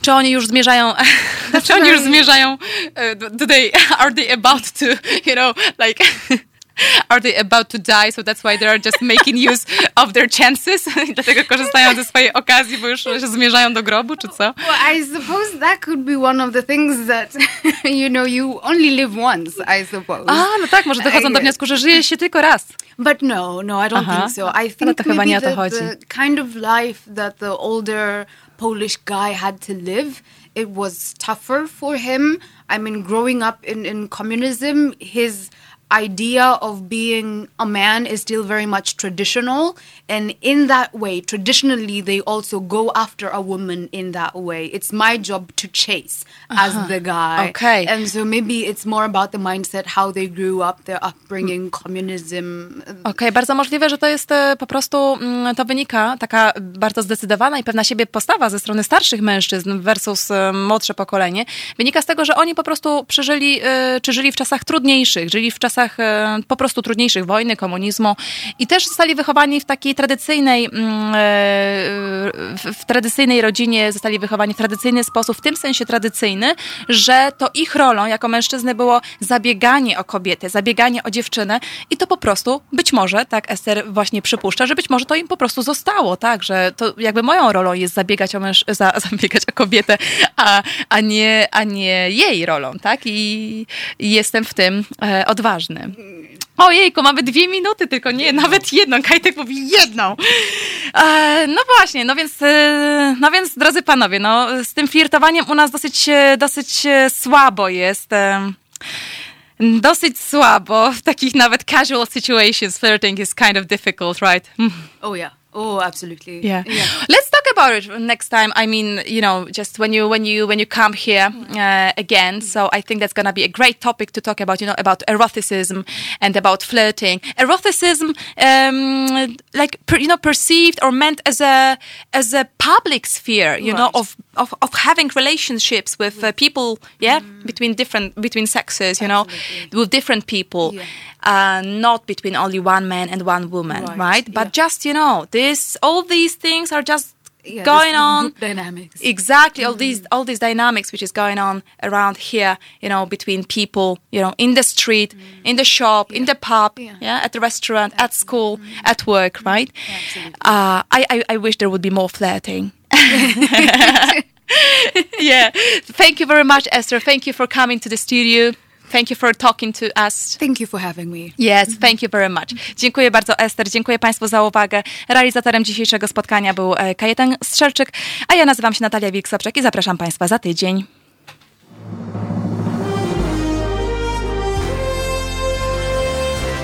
Czy oni już zmierzają, czy oni już zmierzają, uh, do they, are they about to, you know, like are they about to die, so that's why they are just making use of their chances? Dlatego korzystają ze swojej okazji, bo już się zmierzają do grobu, czy co? Well, I suppose that could be one of the things that, you know, you only live once, I suppose. A, no tak, może dochodzą do wniosku, że żyje się tylko raz. But no, no, I don't Aha. think so. I think to maybe the, the kind of life that the older Polish guy had to live, it was tougher for him. I mean, growing up in, in communism, his idea of being a man is still very much traditional. And in that way, traditionally, they also go after a woman in that way. It's my job to chase as the guy. Okay. And so maybe it's more about the mindset, how they grew up, their upbringing, communism. Okej, bardzo możliwe, że to jest e, po prostu, mm, to wynika taka bardzo zdecydowana i pewna siebie postawa ze strony starszych mężczyzn versus e, młodsze pokolenie. Wynika z tego, że oni po prostu przeżyli, e, czy żyli w czasach trudniejszych, żyli w czasach e, po prostu trudniejszych, wojny, komunizmu i też zostali wychowani w takiej tradycyjnej, mm, e, w, tradycyjnej rodzinie, zostali wychowani w tradycyjny sposób, w tym sensie tradycyjny, że to ich rolą jako mężczyzny było zabieganie o kobietę, zabieganie o dziewczynę i to po prostu być może, tak Ester właśnie przypuszcza, że być może to im po prostu zostało, tak, że to jakby moją rolą jest zabiegać o, męż- za, zabiegać o kobietę, a, a, nie, a nie jej rolą, tak, i, jestem w tym e, odważny. Ojejku, mamy dwie minuty, tylko nie, nawet jedną. Kajtek mówi jedną. E, no właśnie, no więc, e, no więc, drodzy panowie, no z tym flirtowaniem u nas dosyć, e, dosyć e, słabo jest. E, dosyć słabo. W takich nawet casual situations flirting is kind of difficult, right? Oh, yeah. Oh, absolutely. Yeah. Let's talk about it next time. I mean, you know, just when you when you when you come here uh, again. So I think that's gonna be a great topic to talk about. You know, about eroticism and about flirting. Eroticism, um, like per, you know, perceived or meant as a as a public sphere. You know, of of of having relationships with uh, people. Yeah, between different between sexes. You know, with different people. Yeah. Uh, not between only one man and one woman, Right, right? But yeah. just you know, this all these things are just Yeah, going on. dynamics. Exactly, all these all these dynamics which is going on around here, you know, between people, you know, in the street, in the shop, in the pub, yeah, Yeah. at the restaurant, at school, at work, right? Absolutely. Uh, I, I I wish there would be more flirting. yeah. Thank you very much, Esther. Thank you for coming to the studio. Thank you for talking to us. Thank you for having me. Yes, thank you very much. Dziękuję bardzo Ester, dziękuję Państwu za uwagę. Realizatorem dzisiejszego spotkania był e, Kajetan Strzelczyk, a ja nazywam się Natalia Wilk-Sobczak i zapraszam Państwa za tydzień.